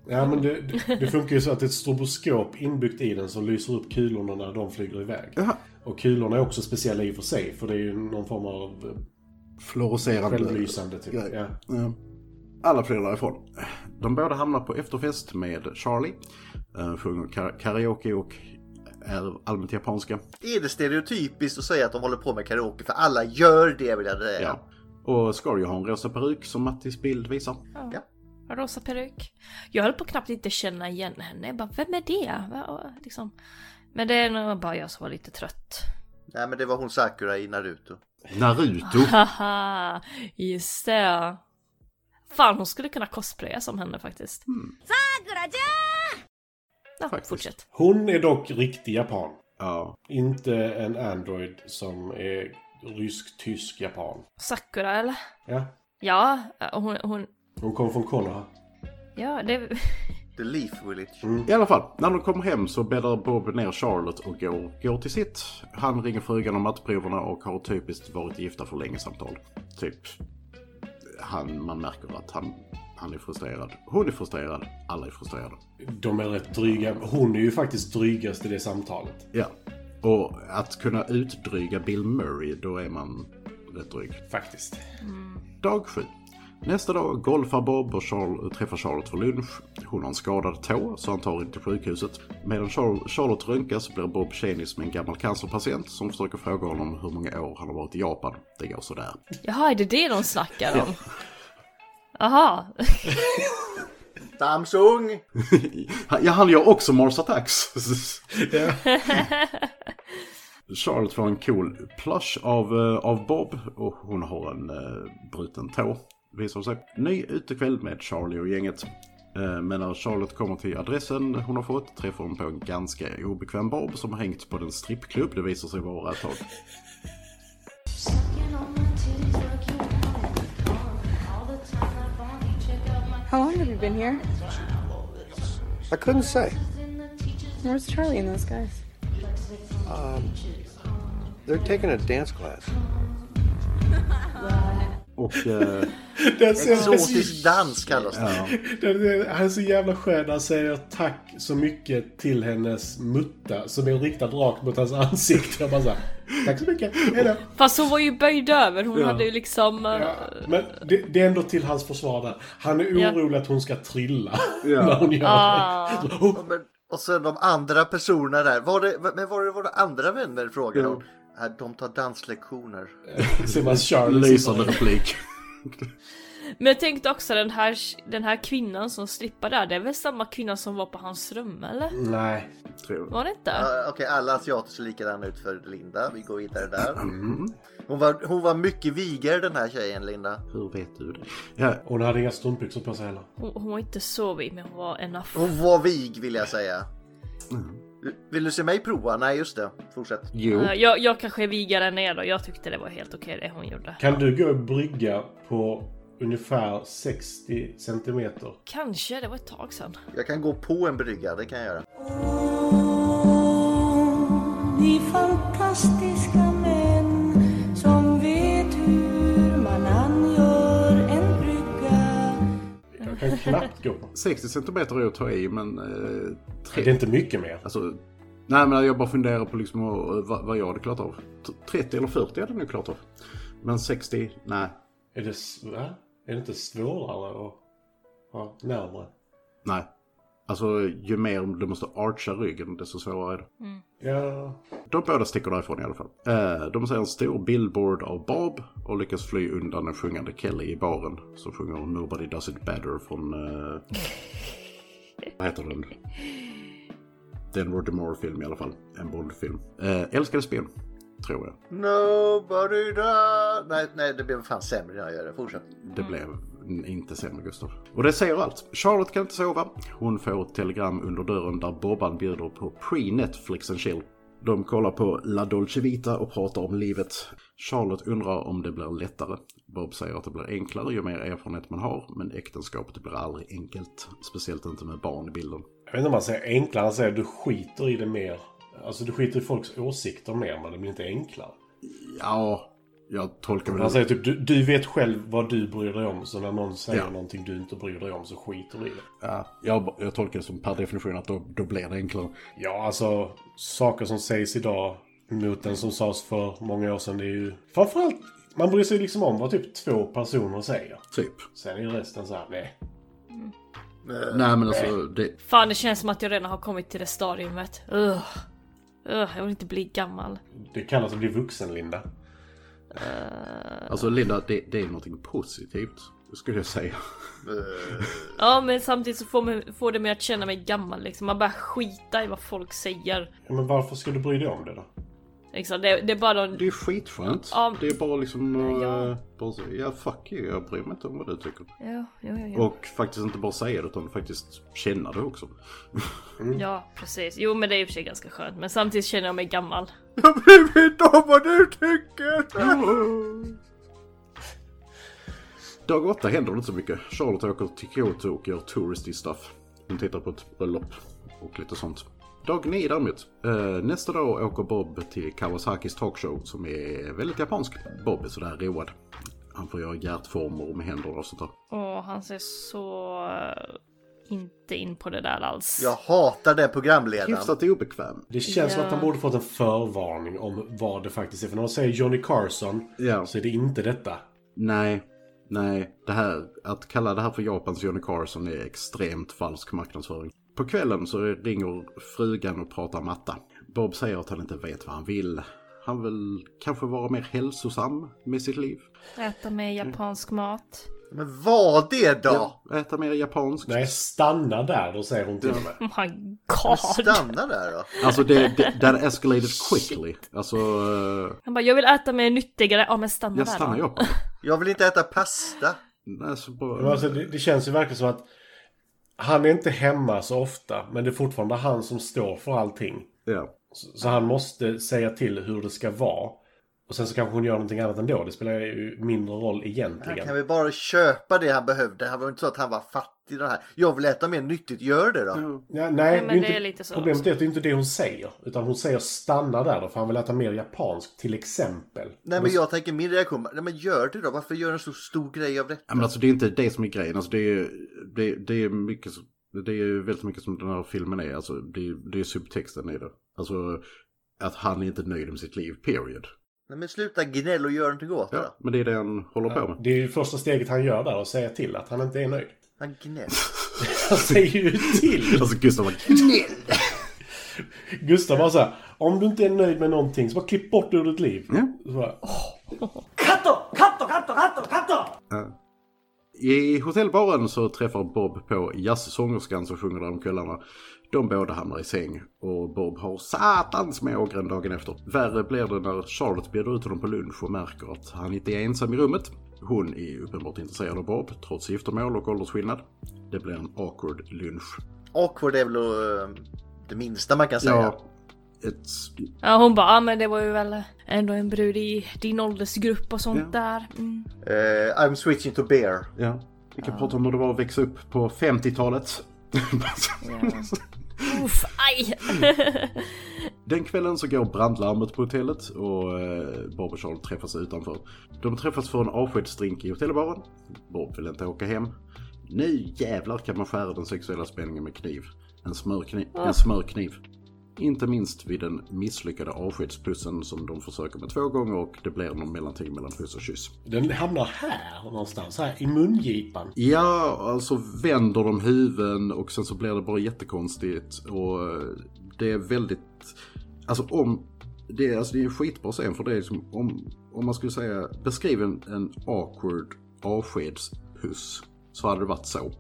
Ja men det, det, det funkar ju så att det är ett stroboskop inbyggt i den som lyser upp kulorna när de flyger iväg. Jaha. Och kulorna är också speciella i och för sig. För det är ju någon form av eh, Fluorescerande självlysande typ. Ja. Ja. Alla flyr därifrån. De båda hamnar på efterfest med Charlie. eh, Sjunger kar- karaoke och är allmänt japanska. Är det stereotypiskt att säga att de håller på med karaoke? För alla gör det vill jag säga. Ja. Och Scarjo har en rosa peruk som Mattis bild visar. Ja. Rosa peruk. Jag höll på knappt inte känna igen henne. Jag bara, vem är det? Va- Liksom. Men det är nog bara jag som var lite trött. Nej men det var hon Sakura i Naruto. Naruto. Haha, just det. Fan, hon skulle kunna cosplaya som henne faktiskt. Ja, Faktiskt. fortsätt. Hon är dock riktig japan. Ja. Inte en android som är rysk-tysk japan. Sakura eller? Ja. Ja, hon, hon Hon kommer från Konoha. ja det... The Leaf Village. I alla fall, när de kommer hem så bäddar Bob ner Charlotte och går, går till sitt. Han ringer frugan om mattproverna och har typiskt varit gifta för länge samtal. Typ, han, man märker att han, han är frustrerad. Hon är frustrerad, alla är frustrerade. De är rätt dryga. Hon är ju faktiskt drygast i det samtalet. Ja. Och att kunna utdryga Bill Murray, då är man rätt dryg. Faktiskt. Dag 7. Nästa dag golfar Bob och Charl- träffar Charlotte för lunch. Hon har en skadad tå så han tar henne till sjukhuset. Medan Char- Charlotte röntgas blir Bob tjenis med en gammal cancerpatient som försöker fråga honom hur många år han har varit i Japan. Det går sådär. Jaha, är det det de snackar om? Jaha. Samsung! ja, han gör också Mars Attacks. Charlotte får en cool plush av, eh, av Bob och hon har en uh, bruten tå. Visar sig. Ny utekväll med Charlie och gänget. Eh, Men när Charlotte kommer till adressen hon har fått träffar hon på en ganska obekväm Bob som har hängt på den strippklubb det visar sig vara ett tag. How long have you been here? I couldn't say. Where's Charlie and those guys? Um, they're taking a dance class. Och eh, Exotisk dans kallas det. ja, Han är så jävla skön. Han säger tack så mycket till hennes mutta som är riktad rakt mot hans ansikte. Jag bara så här, tack så mycket. Hejdå. Fast hon var ju böjd över, hon Ja. hade ju liksom... eh, Ja, men det, det är ändå till hans försvar där. Han är Ja. orolig att hon ska trilla Ja. när hon gör Ah. det. Så, oh, och sen de andra personerna där. Var det, men var det våra andra vänner frågade Ja. hon? "Ja, De tar danslektioner. ser man Charlie lysande replik. Men jag tänkte också den här, den här kvinnan som strippar där, det är väl samma kvinna som var på hans rum eller? Nej. Tror Var det inte? Ja, Okej, alla asiater ser likadana ut för Linda. Vi går vidare där. Mm. Hon var, hon var mycket vigare den här tjejen, Linda. Hur vet du det? Ja, Hon hade inga strumpbyxor på sig heller. Hon, hon var inte så vig men hon var enough. Hon var vig vill jag säga. Vill du se mig prova? Nej, just det. Fortsätt. jo. Eh, jag, jag kanske är vigare än er då, jag tyckte det var helt okej det hon gjorde. Kan du gå och brygga på ungefär 60 centimeter? Kanske, det var ett tag sedan. Jag kan gå på en brygga, det kan jag göra. Ni fantastiska kan knappt gå på. 60 centimeter är att ta i, men... Eh, tre... Det är inte mycket mer. Alltså, nej, men jag bara funderar på liksom vad, vad jag hade klarat av. T- 30 eller 40 hade jag nog klarat av. Men 60, nej. Är det, va? är det inte svårare att ha närmare? Nej. Alltså, ju mer du måste archa ryggen, desto svårare är det. Ja. De båda sticker därifrån i alla fall. Eh, de ser en stor billboard av Bob och lyckas fly undan den sjungande Kelly i baren. Som sjunger Nobody Does It Better från... Eh, vad heter den? Det är en Roger Moore-film i alla fall. En Bond-film. Eh, älskade spel, tror jag. Nobody does... Nej, nej, det blev fan sämre när jag gör det. Fortsätt. Det blev inte sämre Gustav. Och det säger allt. Charlotte kan inte sova. Hon får ett telegram under dörren där Bobban bjuder på pre-Netflix and chill. De kollar på La Dolce Vita och pratar om livet. Charlotte undrar om det blir lättare. Bob säger att det blir enklare ju mer erfarenhet man har, men äktenskapet blir aldrig enkelt. Speciellt inte med barn i bilden. Jag vet inte om man säger enklare. Han säger du skiter i det mer. Alltså du skiter i folks åsikter mer men det blir inte enklare. Ja, jag tolkar väl Han säger typ du, du vet själv vad du bryr dig om. Så när någon säger Ja. någonting du inte bryr dig om så skiter du i det. Ja, jag, jag tolkar det som per definition att då, då blir det enklare. Ja, alltså saker som sägs idag mot den som sades för många år sedan. Det är ju framförallt man bryr sig liksom om vad typ två personer säger. Typ. Sen är ju resten så här, nej. Nej men alltså, det, Fan det känns som att jag redan har kommit till det stadiumet. Ugh. Ugh, jag vill inte bli gammal. Det kallas att bli vuxen, Linda. alltså Linda, det, det är någonting positivt. Skulle jag säga. Ja men samtidigt så får, man, får det mig att känna mig gammal liksom. Man börjar skita i vad folk säger. Ja, men varför ska du bry dig om det då? Liksom, det, det är bara de... Det är skitskönt. Ja. Det är bara liksom... Ja. Ja. Bara så, ja, fuck you. Jag bryr mig inte om vad du tycker. Ja, ja, ja. Och faktiskt inte bara säga det utan faktiskt känna det också. Ja, precis. Jo men det är i och för sig ganska skönt. Men samtidigt känner jag mig gammal. Jag bryr mig inte om vad du tycker! Dag åtta händer det inte så mycket. Charlotte åker till Kyoto och gör touristy stuff. Hon tittar på ett bröllop och lite sånt. Dag nio däremot. Eh, nästa dag åker Bob till Kawasakis talkshow som är väldigt japansk. Bob är sådär road. Han får göra hjärtformer med händerna och sånt där. Och han ser så... eh, inte in på det där alls. Jag hatar den programledaren. Hyfsat obekväm. Det känns som att han borde fått en förvarning om vad det faktiskt är. För när de säger Johnny Carson Ja. så är det inte detta. Nej, nej. Det här, att kalla det här för Japans Johnny Carson är extremt falsk marknadsföring. På kvällen så ringer frugan och pratar matta. Bob säger att han inte vet vad han vill. Han vill kanske vara mer hälsosam med sitt liv. Äta mer japansk mat. Men vad det då? Ja, äta mer japanskt. Nej, stanna där, då säger hon till och med. Oh my god. Stanna där då. Alltså det, det, that escalated quickly. Alltså, eh, Han bara, jag vill äta mer nyttigare. Ja men stanna jag där stannar då. jag. Jag vill inte äta pasta. Alltså, Men bara, Alltså, det, det känns ju verkligen som att han är inte hemma så ofta, men det är fortfarande han som står för allting. ja. Så, så han måste säga till hur det ska vara. Och sen så kanske hon gör någonting annat ändå. Det spelar ju mindre roll Han egentligen. kan väl bara köpa det han behövde. Han var inte så att han var fattig. Den här. Jag vill äta mer nyttigt. Gör det då. Ja, nej, men det är det inte, är lite så Problemet också. är att det är inte det hon säger. Utan hon säger stanna där då, för han vill äta mer japanskt, till exempel. Nej men jag tänker min reaktion. Nej men gör det då. Varför gör en så stor grej av detta? Ja, men alltså det är inte det som är grejen. Alltså det är, det, det är mycket som- det är väldigt mycket som den här filmen är. Alltså det, det är subtexten i det. Alltså att han är inte nöjd med sitt liv, period. Nej men sluta gnäll och gör någonting åt det Ja, då. men det är det han håller på med. Det är ju första steget han gör där, att säga till att han inte är nöjd. Han gnäll. Han säger ju till! Alltså Gustav bara Gustav bara såhär, om du inte är nöjd med någonting så bara klipp bort det ur ditt liv. Ja. Så bara, Ja. I hotellbaren så träffar Bob på jazzsångerskan som sjunger där om kvällarna. De båda hamnar i säng och Bob har satans med dagen efter. Värre blir det när Charlotte bjuder ut honom på lunch och märker att han inte är ensam i rummet. Hon är uppenbart intresserad av Bob, trots giftermål och åldersskillnad. Det blir en awkward lunch. Awkward är väl uh, det minsta man kan säga. Ja, ett... Ja hon bara, ah, men det var ju väl ändå en brud i din åldersgrupp och sånt där. Mm. Uh, I'm switching to beer. Ja. Vi kan prata om hur det var att växa upp på 50-talet. Uff, aj! Den kvällen så går brandlarmet på hotellet och eh, Bob och Charlotte träffas utanför. De träffas för en avskedsdrink i hotellbaren. Bob vill inte åka hem. Nu jävlar kan man skära den sexuella spänningen med kniv. En smörkniv. En smörkniv. Inte minst vid den misslyckade avskedspussen som de försöker med två gånger och det blir någon mellanting mellan puss och kyss. Den hamnar här någonstans, här i mungipan. Ja, alltså vänder de huvuden och sen så blir det bara jättekonstigt och eh, det är väldigt, alltså om, det är, alltså det är en skitbra scen för det är liksom, om, om man skulle säga, beskriv en, en awkward avskedspuss så hade det varit så.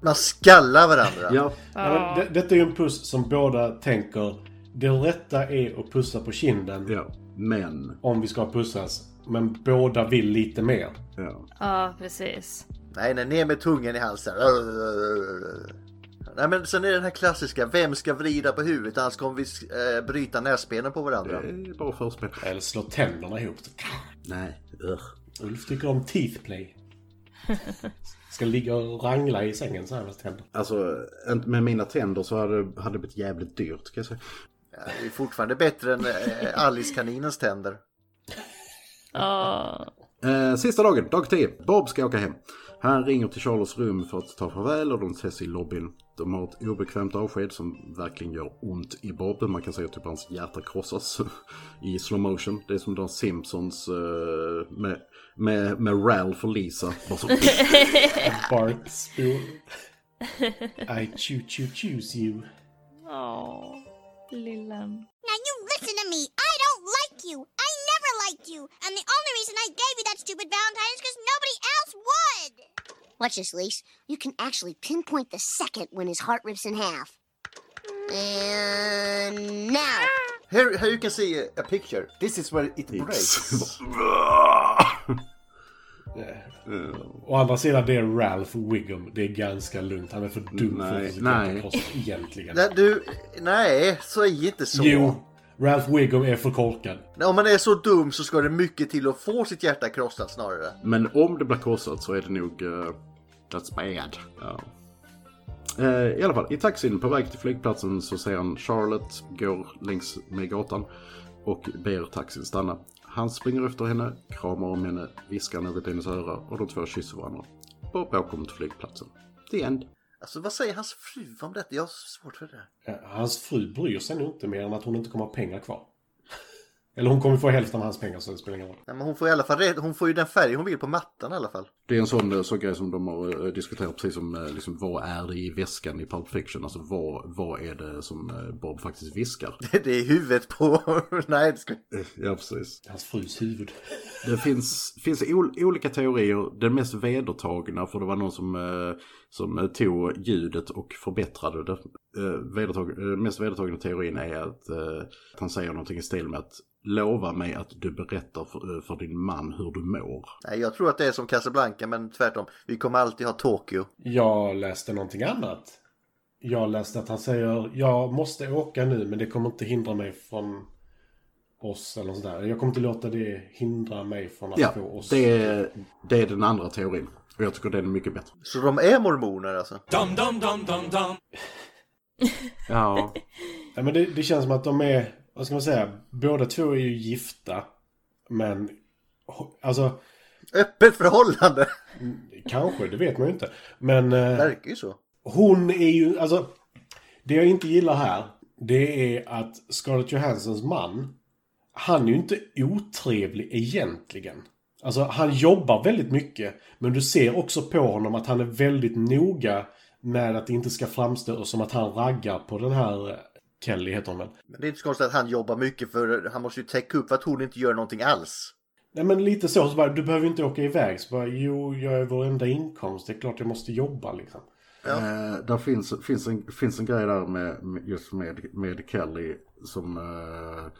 Man skallar varandra. Ja. Ja, men det, detta är ju en puss som båda tänker det rätta är att pussa på kinden. Ja, men... Om vi ska pussas. Men båda vill lite mer. Ja, ja precis. Nej, nej, ner med tungan i halsen. Nej men sen är det den här klassiska, vem ska vrida på huvudet annars kommer vi äh, bryta näsbenen på varandra. Det är bara förspel. Eller slå tänderna ihop. Nej, ugh. Ulf tycker om teeth play. Ska ligga och rangla i sängen så här med tänder. Alltså, med mina tänder så hade, hade det blivit jävligt dyrt kan jag säga. Ja, det är fortfarande bättre än äh, Alice-kaninens tänder. Eh, sista dagen, dag 10. Bob ska åka hem. Han ringer till Charles rum för att ta farväl och de ses i lobbyn. De har ett obekvämt avsked som verkligen gör ont i Bob. Man kan säga att typ hans hjärta krossas i slow motion. Det är som de Simpsons uh, med, med, med Ralph och Lisa. Bart spoon. I choo choo choose you. Åh, lillen. Now you listen to me. I don't like you. I never liked you. And the only reason I gave you that stupid Valentine is because nobody else would. Watch this, Lise. You can actually pinpoint the second when his heart rips in half. And now. Here, here you can see a, a picture. This is where it breaks. Å andra sidan, det är Ralph Wiggum. Det är ganska lugnt. Han är för dum för Nej, att nej. nej. egentligen. nej, du, nej, så är inte så. Jo, Ralph Wiggum är för korkad. Om man är så dum så ska det mycket till att få sitt hjärta krossat snarare. Men om det blir krossat så är det nog... Uh, that's bad. Ja. Eh, I alla fall, i taxin på väg till flygplatsen så ser han Charlotte går längs med gatan och ber taxin stanna. Han springer efter henne, kramar om henne, viskar något i hennes öra och de två kysser varandra. Bob åker mot flygplatsen. The end. Alltså vad säger hans fru om detta? Jag har svårt för det. Ja, Hans fru bryr sig nog inte mer än att hon inte kommer ha pengar kvar. Eller hon kommer få hälften av hans pengar så det spelar ingen roll. Nej, men hon får i alla fall. Hon får ju den färg hon vill på mattan i alla fall. Det är en sån, sån grej som de har eh, diskuterat precis som eh, liksom, vad är det i väskan i Pulp Fiction? Alltså vad, vad är det som eh, Bob faktiskt viskar? Det är huvudet på... Nej, det ska... Ja, precis. Hans frus huvud. Det finns, finns ol, olika teorier. Den mest vedertagna, för det var någon som, eh, som tog ljudet och förbättrade det. Eh, vedertag, eh, mest vedertagna teorin är att, eh, att han säger någonting i stil med att lova mig att du berättar för, för din man hur du mår. Nej, jag tror att det är som Casablanca, men tvärtom. Vi kommer alltid ha Tokyo. Jag läste någonting annat. Jag läste att han säger jag måste åka nu men det kommer inte hindra mig från oss eller något sånt där. Jag kommer inte låta det hindra mig från att Ja, få oss. det är, det är den andra teorin. Och jag tycker den är mycket bättre. Så de är mormoner alltså? Dum dum dum dum dum. Ja, Ja, men det, det känns som att de är, vad ska man säga, båda två är ju gifta. Men, alltså, Öppet förhållande! kanske, det vet man ju inte. Men eh, Verkar ju så. hon är ju, alltså, det jag inte gillar här, det är att Scarlett Johanssons man, han är ju inte otrevlig egentligen. Alltså han jobbar väldigt mycket, men du ser också på honom att han är väldigt noga med att det inte ska framstå som att han raggar på den här eh, Kelly heter hon väl? Men det är inte så konstigt att han jobbar mycket för han måste ju täcka upp att hon inte gör någonting alls. Nej men lite så, så bara, du behöver inte åka iväg. Så bara, jo, jag är vår enda inkomst. Det är klart jag måste jobba liksom. Eh, där finns, finns, en, finns en grej där med, just med, med Kelly som eh,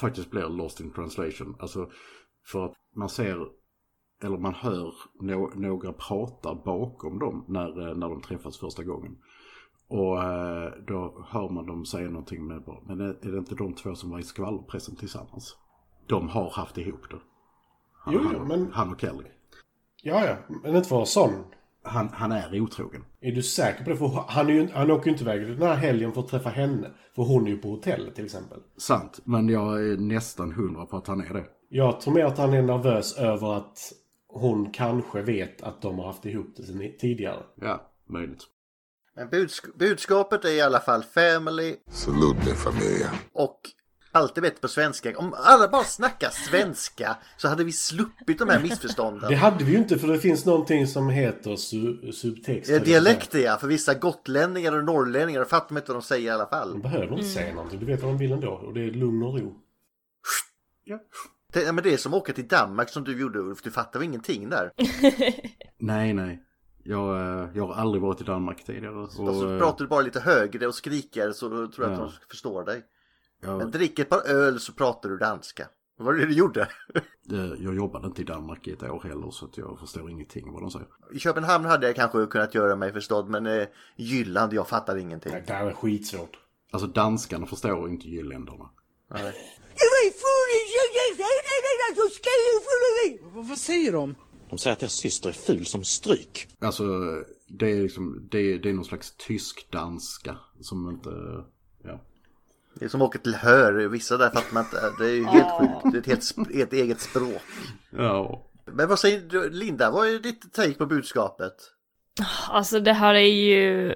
faktiskt blir lost in translation. Alltså för att man ser, eller man hör nå, några prata bakom dem när, eh, när de träffas första gången. Och eh, då hör man dem säga någonting med men är, är det inte de två som var i skvallerpressen tillsammans? De har haft ihop det. Han, Jo, han, men- han och Kelly. Ja, ja, men inte för att vara sån. Han, han är otrogen. Är du säker på det? För han, är ju, han åker ju inte iväg den här helgen för att träffa henne. För hon är ju på hotell till exempel. Sant, men jag är nästan hundra på att han är det. Jag tror mer att han är nervös över att hon kanske vet att de har haft ihop det tidigare. Ja, möjligt. Men budsk- budskapet är i alla fall family Salute mi familia. och alltid bättre på svenska. Om alla bara snackar svenska så hade vi sluppit de här missförstånden. Det hade vi ju inte för det finns någonting som heter su subtext. Ja, dialekter ja, för vissa gotlänningar och norrlänningar fattar man inte vad de säger i alla fall. De behöver inte säga någonting. Du vet vad de vill ändå. Och det är lugn och ro. Det, ja, men det är som att åka till Danmark som du gjorde Ulf, du fattar väl ingenting där? Nej, nej. Jag, eh, jag har aldrig varit i Danmark tidigare. Och, så eh, pratar du bara lite högre och skriker så tror jag att Ja. de förstår dig. Jag, drick ett par öl så pratar du danska. Vad var det du gjorde? eh, jag jobbade inte i Danmark i ett år heller så att jag förstår ingenting vad de säger. I Köpenhamn hade jag kanske kunnat göra mig förstådd men eh, Jylland, jag fattar ingenting. Det här är skitsvårt. Alltså danskarna förstår inte gylländerna. Nej. Vad säger de? De säger att deras syster är ful som stryk. Alltså det är liksom, det är, det är någon slags tysk-danska som inte. Det är som att åka till Hör, vissa där fattar man inte. Det är ju helt sjukt. Det är ett, helt, ett eget språk. Ja. Men vad säger du, Linda, vad är ditt take på budskapet? Alltså det här är ju...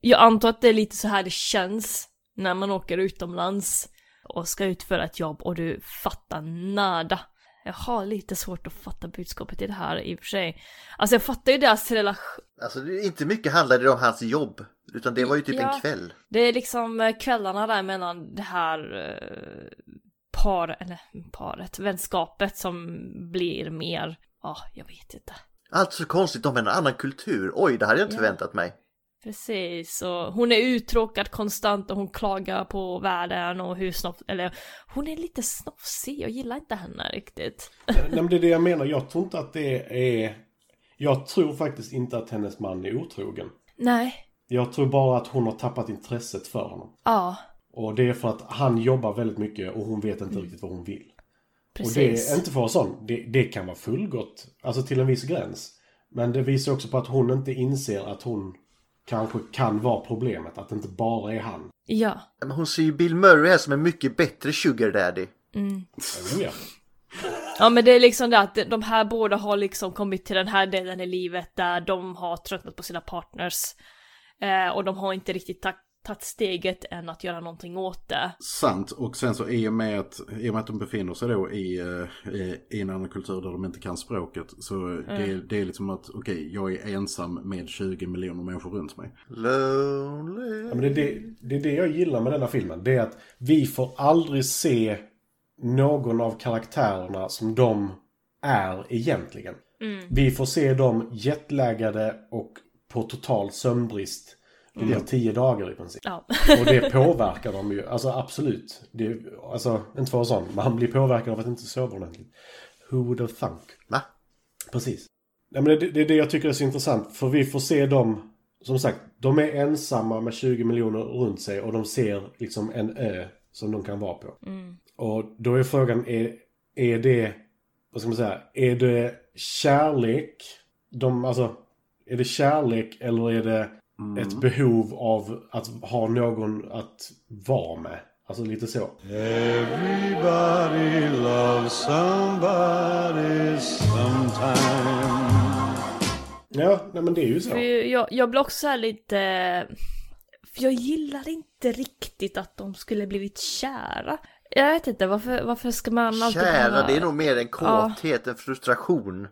Jag antar att det är lite så här det känns när man åker utomlands och ska utföra ett jobb och du fattar nada. Jag har lite svårt att fatta budskapet i det här i och för sig. Alltså jag fattar ju deras relation. Alltså inte mycket handlade det om hans jobb. Utan det var ju typ Ja. en kväll. Det är liksom eh, kvällarna där mellan det här eh, par, eller paret, vänskapet som blir mer, ja, jag vet inte. Allt så konstigt, de har en annan kultur. Oj, det hade jag inte Ja. förväntat mig. Precis, och hon är uttråkad konstant och hon klagar på världen och hur snofs, eller hon är lite snofsig, jag gillar inte henne riktigt. Nej men det är det jag menar. Jag tror inte att det är... Jag tror faktiskt inte att hennes man är otrogen. Nej, Jag tror bara att hon har tappat intresset för honom. ja, Och det är för att han jobbar väldigt mycket och hon vet inte riktigt vad hon vill. Och det precis. är inte för att vara sån. Det, det kan vara fullgott. Alltså till en viss gräns. Men det visar också på att hon inte inser att hon kanske kan vara problemet. Att det inte bara är han. Ja. Men hon ser ju Bill Murray här som en mycket bättre sugar daddy. Mm. Ja. Ja men det är liksom det att de här båda har liksom kommit till den här delen i livet där de har tröttnat på sina partners. Eh, och de har inte riktigt tagit steget än att göra någonting åt det. Sant, och sen så i och med att, i och med att de befinner sig då i, eh, i, i en annan kultur där de inte kan språket så det, det är liksom att okej, jag är ensam med 20 miljoner människor runt mig. Lonely. Ja, men det, är det, det är det jag gillar med denna filmen. Det är att vi får aldrig se någon av karaktärerna som de är egentligen. Mm. Vi får se dem jetlaggade och på total sömnbrist under Mm. tio dagar i princip. Ja. Och det påverkar dem ju. Alltså absolut. Det, alltså inte för sån. Man blir påverkad av att inte sova ordentligt. Who would have thunk? Va? Precis. Nej, men det, det är det jag tycker är så intressant. För vi får se dem, som sagt, de är ensamma med 20 miljoner runt sig och de ser liksom en ö som de kan vara på. Mm. Och då är frågan, är, är det, vad ska man säga, är det kärlek? De, alltså, är det kärlek eller är det ett behov av att ha någon att vara med? Alltså lite så. Everybody loves somebody sometime. Ja, nej men det är ju så. För jag, jag blir också så här lite... För jag gillar inte riktigt att de skulle blivit kära. Jag vet inte, varför, varför ska man alltid Kära, det är nog mer en Ja. kåthet, en frustration.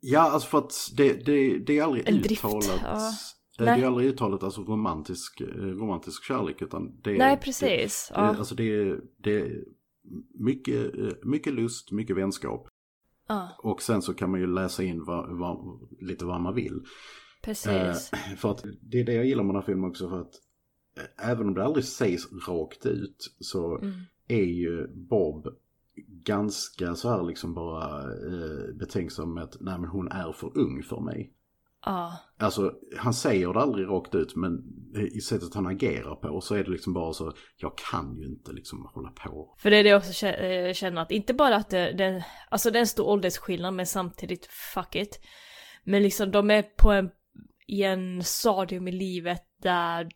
Ja, alltså för att det, det, det är aldrig En drift, uttalat. ja. Det är aldrig uttalat alltså romantisk, eh, romantisk kärlek utan det är... Nej, precis. Det, Ja. det, alltså det är, det är mycket, eh, mycket lust, mycket vänskap. Ja. Och sen så kan man ju läsa in vad, vad, lite vad man vill. Precis. Eh, för att det är det jag gillar med den här filmen också. För att eh, även om det aldrig sägs rakt ut så Mm. är ju Bob ganska så här liksom bara eh, betänksam att nej men hon är för ung för mig. Ja. Alltså han säger det aldrig rakt ut men i sättet han agerar på så är det liksom bara så jag kan ju inte liksom hålla på. För det är det jag också eh, känner att inte bara att det, det, alltså det är en stor åldersskillnad men samtidigt fuck it. Men liksom de är på en, i en stadium i livet där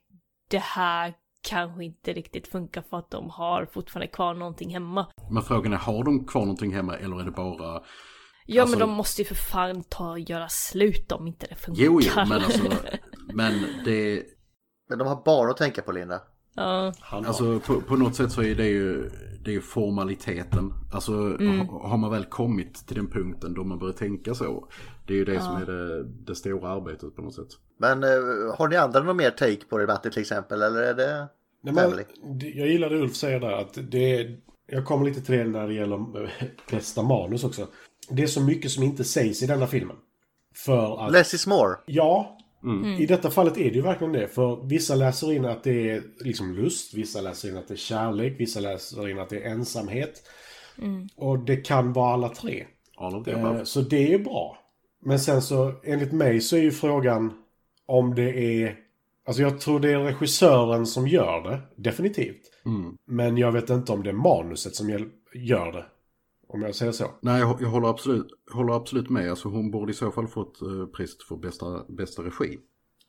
det här kanske inte riktigt funkar för att de har fortfarande kvar någonting hemma. Men frågan är har de kvar någonting hemma eller är det bara Ja Alltså- men de måste ju för fan ta och göra slut om inte det funkar. Jo, jo, men alltså, men det... Men de har barn att tänka på Linda. Ja. Alltså på, på något sätt så är det ju, det är ju formaliteten. Alltså Mm. ha- har man väl kommit till den punkten då man börjar tänka så. Det är ju det Ja. som är det, det stora arbetet på något sätt. Men eh, har ni andra någon mer take på det Matti till exempel? Eller är det Nej, men, jag gillar det Ulf säger där. Att det är, jag kommer lite till det när det gäller eh, bästa manus också. Det är så mycket som inte sägs i denna filmen. För att... Less is more. Ja. Mm. I detta fallet är det ju verkligen det. För vissa läser in att det är liksom lust. Vissa läser in att det är kärlek. Vissa läser in att det är ensamhet. Mm. Och det kan vara alla tre. All Eh. Så det är bra. Men sen så, enligt mig så är ju frågan om det är... Alltså jag tror det är regissören som gör det, definitivt. Mm. Men jag vet inte om det är manuset som gör det. Om jag säger så. Nej, jag, jag håller, absolut, håller absolut med. Alltså hon borde i så fall fått eh, priset för bästa, bästa regi.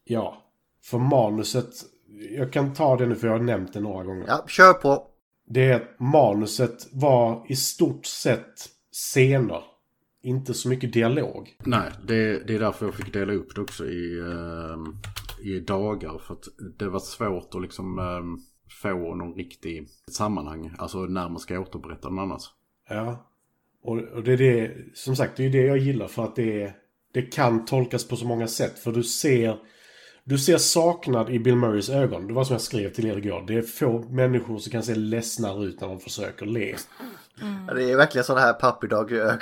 Ja. För manuset, jag kan ta det nu för jag har nämnt det några gånger. Ja, kör på. Det manuset var i stort sett scener. Inte så mycket dialog. Nej, det, det är därför jag fick dela upp det också i, ehm, i dagar. För att det var svårt att liksom ehm, få någon riktig sammanhang. Alltså när man ska återberätta den annars. Ja. Och, och det är det, som sagt, det är det jag gillar för att det, är- det kan tolkas på så många sätt. För du ser, du ser saknad i Bill Murrays ögon. Det var som jag skrev till er igår. Det är få människor som kan se ledsnare ut när de försöker le. Ja, Det är verkligen sådana här papperdagögon.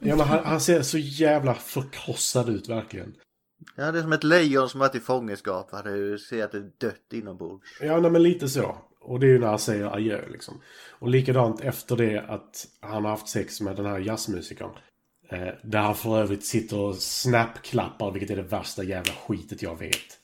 Ja, men han, han ser så jävla förkrossad ut verkligen. Ja, det är som ett lejon som varit i fångenskap. va? Du ser att det är dött inombords. Ja, nej, men lite så. Och det är ju när han säger adjö liksom. Och likadant efter det att han har haft sex med den här jazzmusikern. Eh, där han för övrigt sitter och snapklappar, vilket är det värsta jävla skitet jag vet.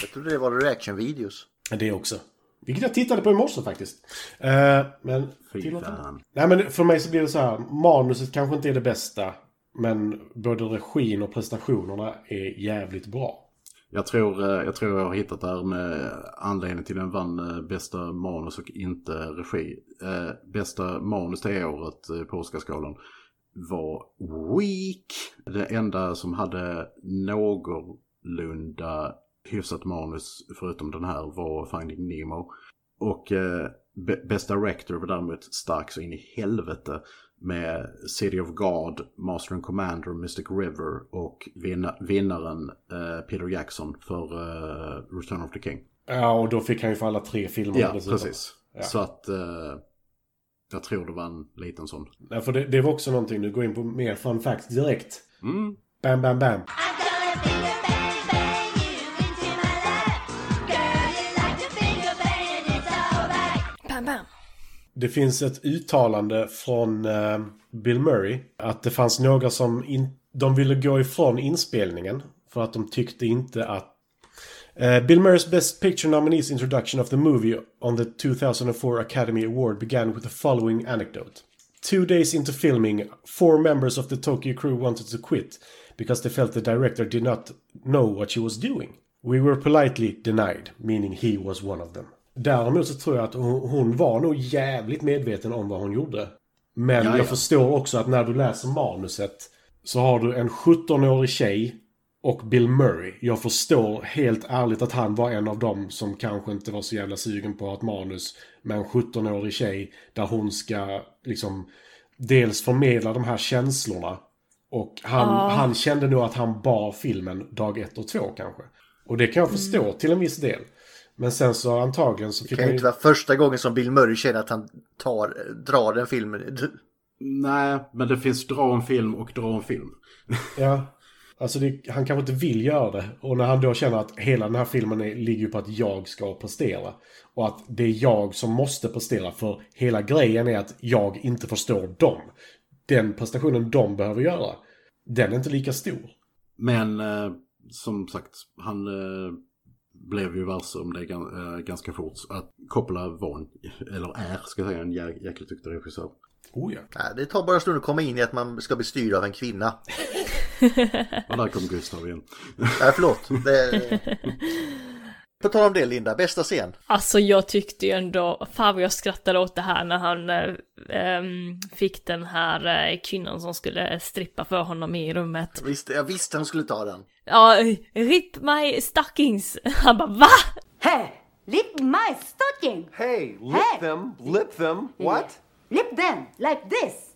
Jag trodde det var reaction-videos. Det också. Vilket jag tittade på i morse faktiskt. Eh, men... Fy fan. Nej men för mig så blir det så här. Manuset kanske inte är det bästa. Men både regin och prestationerna är jävligt bra. Jag tror, eh, jag tror jag har hittat det här med anledningen till den vann eh, bästa manus och inte regi. Eh, Bästa manus det året på Oscarsgalan var Weak. Det enda som hade någorlunda hyfsat manus förutom den här var Finding Nemo. Och eh, Best bästa director var däremot stark så in i helvete med City of God, Master and Commander, Mystic River och vinna- vinnaren eh, Peter Jackson för eh, Return of the King. Ja, och då fick han ju för alla tre filmer Ja, dessutom. precis. Ja. Så att eh, jag tror det var en liten sån. Nej, för det, det var också någonting, nu går in på mer fun facts direkt. Mm. Bam, bam, bam. Bam, Det finns ett uttalande från eh, Bill Murray att det fanns några som in, de ville gå ifrån inspelningen för att de tyckte inte att Eh, Bill Murray's Best Picture nominees introduction of the movie on the 2004 Academy Award began with the following anecdote. Two days into filming, four members of the Tokyo crew wanted to quit because they felt the director did not know what she was doing. We were politely denied, meaning he was one of them. Däremot så tror jag att hon, hon var nog jävligt medveten om vad hon gjorde. Men Ja, ja. jag förstår också att när du läser manuset så har du en 17-årig tjej och Bill Murray. Jag förstår helt ärligt att han var en av dem som kanske inte var så jävla sugen på ett manus med en 17-årig tjej där hon ska liksom dels förmedla de här känslorna och han, Ja. han kände nog att han bar filmen dag ett och två kanske. Och det kan jag förstå till en viss del. Men sen så antagligen så Det fick kan ju inte vara första gången som Bill Murray känner att han tar, drar den filmen. Nej, men det finns dra en film och dra en film. Ja. Alltså det, han kanske inte vill göra det. Och när han då känner att hela den här filmen är, ligger ju på att jag ska prestera. Och att det är jag som måste prestera. För hela grejen är att jag inte förstår dem. Den prestationen de behöver göra. Den är inte lika stor. Men eh, som sagt, han eh, blev ju varse om det eh, ganska fort. Att Coppola var en, eller är, ska jag säga, en jä, jäkligt duktig regissör. Oh ja. Nej, det tar bara en stund att komma in i att man ska bli styrd av en kvinna. Och där kom Gustav igen. Nej, förlåt. Det... På tal om det Linda, bästa scen? Alltså jag tyckte ju ändå, fan vad jag skrattade åt det här när han äh, ähm, fick den här äh, kvinnan som skulle strippa för honom i rummet. Visst, jag visste han skulle ta den. Ja, rip my stockings. Han bara va? Hey, lip my stocking. Hey, lip Hey. them, lip them. What? Lip them like this.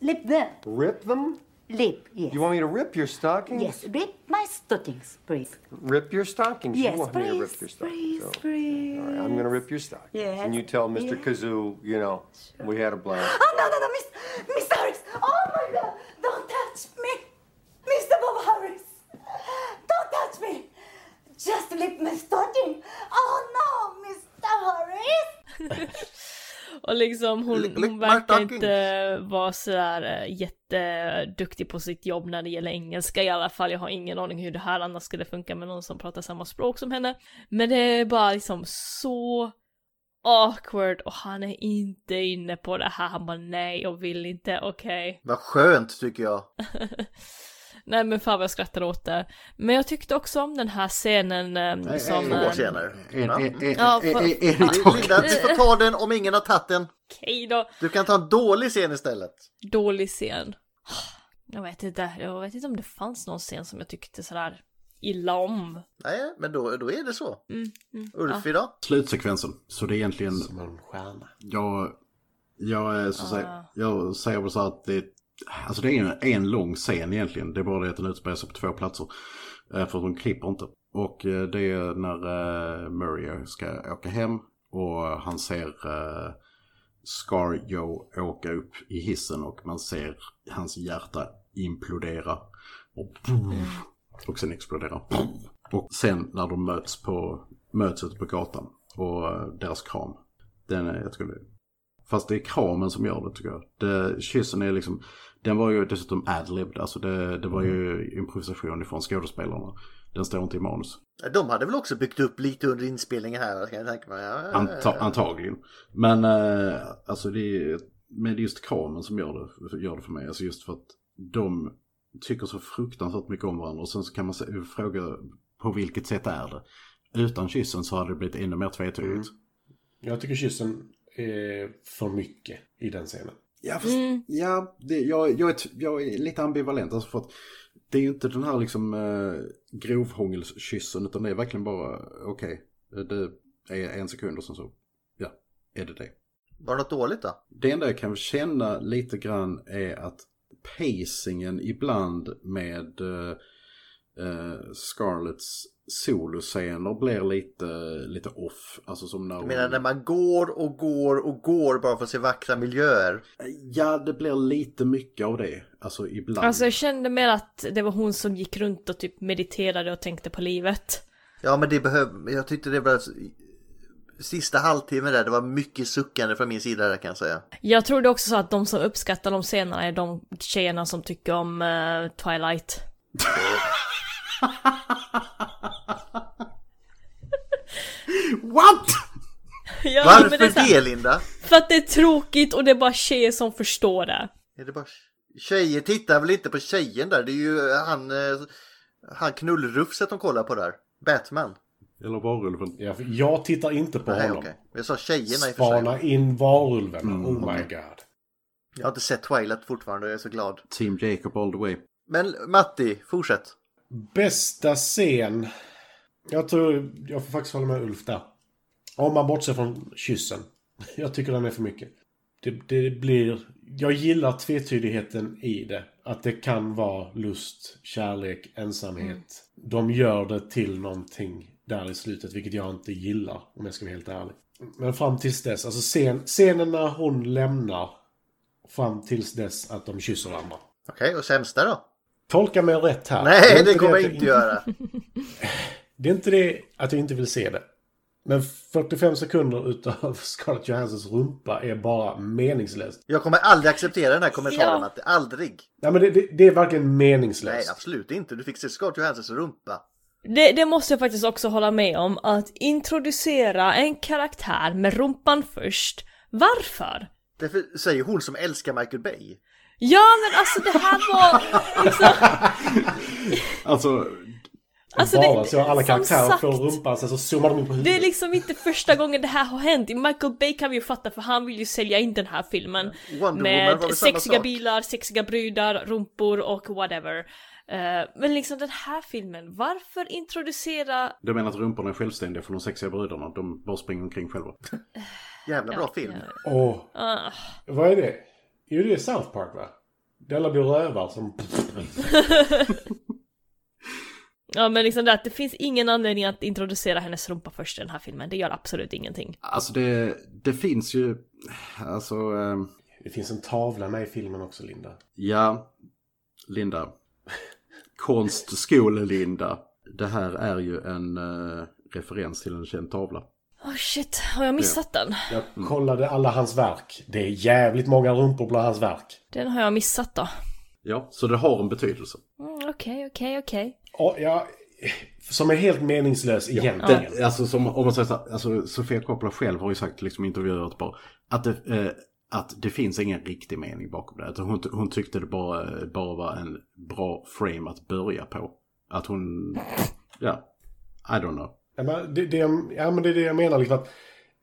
Lip them. Rip them? Lip, yes. You want me to rip your stockings? Yes, rip my stockings, please. Rip your stockings. Yes, you want me to rip please, your stockings. please, so- please. All right, I'm going to rip your stockings. Yes. And you tell Mr. Yeah. Kazoo, you know, we had a blast. Oh, no, no, no, Miss, Miss Harris. Oh, my God. Don't touch me. Mr. Bob Harris. Touch me. Just lip my stocking. Oh, no, Mr. Harris. Och liksom hon, hon verkar inte vara sådär äh, jätteduktig på sitt jobb när det gäller engelska i alla fall. Jag har ingen aning hur det här annars skulle funka med någon som pratar samma språk som henne. Men det är bara liksom så awkward och han är inte inne på det här. Han bara nej, jag vill inte, okej. Vad skönt tycker jag. Nej men fan vad jag skrattade åt det. Men jag tyckte också om den här scenen eh, som... Två eh, scener. Ja. Ja, en, fan. Linda, du får ta den om ingen har tagit den. Okej då. Du kan ta en dålig scen istället. Dålig scen. Jag vet inte, jag vet inte om det fanns någon scen som jag tyckte sådär illa om. Nej, men då, då är det så. Mm, mm, Ulf idag? Slutsekvensen. Så det är egentligen... Som en stjärna. Jag, jag, så Ah. säga, jag säger väl så här att det, alltså det är en, en lång scen egentligen. Det är bara det att den utspelar sig på två platser. Eh, för att de klipper inte. Och eh, det är när eh, Murray ska åka hem och han ser Scar Joe åka upp i hissen och man ser hans hjärta implodera. Och, och sen explodera. Och sen när de möts på möts ute på gatan och deras kram. Den är, jag tycker fast det är kramen som gör det tycker jag. Det, kyssen är liksom, den var ju dessutom adlibbed, alltså det, det var ju improvisation ifrån skådespelarna. Den står inte i manus. De hade väl också byggt upp lite under inspelningen här, kan jag tänka mig. Anta, antagligen. Men eh, alltså det är, men det är just kramen som gör det, gör det för mig. Alltså just för att de tycker så fruktansvärt mycket om varandra. Och sen så kan man fråga på vilket sätt är det? Utan kyssen så hade det blivit ännu mer tvetydigt. Jag tycker kyssen är för mycket i den scenen. Ja, fast, ja det, jag, jag, är, jag är lite ambivalent. Alltså för att det är ju inte den här liksom eh, grovhångelskyssen utan det är verkligen bara okej. det är en sekund och sen så, ja, är det det. Var det något dåligt då? Det enda jag kan känna lite grann är att pacingen ibland med eh, eh, Scarletts soloscener blir lite, lite off. Alltså som när Jag menar när man går och går och går bara för att se vackra miljöer. Ja, det blir lite mycket av det. Alltså ibland. Alltså jag kände mer att det var hon som gick runt och typ mediterade och tänkte på livet. Ja men det behöver, jag tyckte det var sista halvtimmen där, det var mycket suckande från min sida där kan jag säga. Jag trodde också så att de som uppskattar de scenerna är de tjejerna som tycker om eh, Twilight. What? Ja, Varför men det, här- det Linda? För att det är tråkigt och det är bara tjejer som förstår det. Är det bara tjejer tittar väl inte på tjejen där, det är ju han, eh, han knullrufset de kollar på där. Batman. Eller varulven. Ja, för jag tittar inte på Nej honom. okej, jag sa tjejerna i och för sig. Spana in varulven. Mm. Oh my god. Jag har inte sett Twilight fortfarande, jag är så glad. Team Jacob all the way. Men Matti, fortsätt. Bästa scen. Jag tror jag får faktiskt hålla med Ulf där. Om man bortser från kyssen. Jag tycker den är för mycket. Det, det blir... Jag gillar tvetydigheten i det. Att det kan vara lust, kärlek, ensamhet. De gör det till någonting där i slutet, vilket jag inte gillar om jag ska vara helt ärlig. Men fram tills dess, alltså scen, scenen när hon lämnar fram tills dess att de kysser varandra. Okej, och sämsta då? Tolka mig rätt här. Nej, det inte kommer jag inte göra. Det är inte det att jag inte vill se det. Men 45 sekunder utav Scarlett Johanssons rumpa är bara meningslöst. Jag kommer aldrig acceptera den här kommentaren, Ja. Matte. Aldrig. Nej men det, det, det är verkligen meningslöst. Nej, absolut inte. Du fick se Scarlett Johanssons rumpa. Det, det måste jag faktiskt också hålla med om, att introducera en karaktär med rumpan först. Varför? Därför säger hon som älskar Michael Bay. Ja men alltså det här var liksom... Alltså, Alltså, bara det- så alla karaktärer sagt- får rumpan, sen så zoomar de in på huvudet. Det är liksom inte första gången det här har hänt. I Michael Bay kan vi ju fatta för han vill ju sälja in den här filmen. Wonder Woman med samma sexiga sak. bilar, sexiga brudar, rumpor och whatever. Eh, men liksom den här filmen, varför introducera... du menar att rumporna är självständiga för de sexiga brudarna? De bara springer omkring själva. Jävla bra film. Åh, Ah. vad är det? Jo, det är South Park va? Det alla blir rövar som... Ja men liksom det att det finns ingen anledning att introducera hennes rumpa först i den här filmen. Det gör absolut ingenting. Alltså det, det finns ju, alltså, ehm, Det finns en tavla med i filmen också, Linda. ja, Linda. Konstskole-Linda. Det här är ju en eh, referens till en känd tavla. Oh shit, har jag missat den? Jag kollade alla hans verk. Det är jävligt många rumpor bland hans verk. Den har jag missat då. Ja, så det har en betydelse. Mm, Okej, okej, okej. Ja, som är helt meningslös egentligen. Det, alltså som, om man säger så här, alltså Sofia Coppola själv har ju sagt liksom i intervjuer att, bara, att, det, eh, att det finns ingen riktig mening bakom det. Hon, hon tyckte det bara, bara var en bra frame att börja på. Att hon, ja, I don't know. Ja, men det, det, ja, men det är det jag menar. Liksom att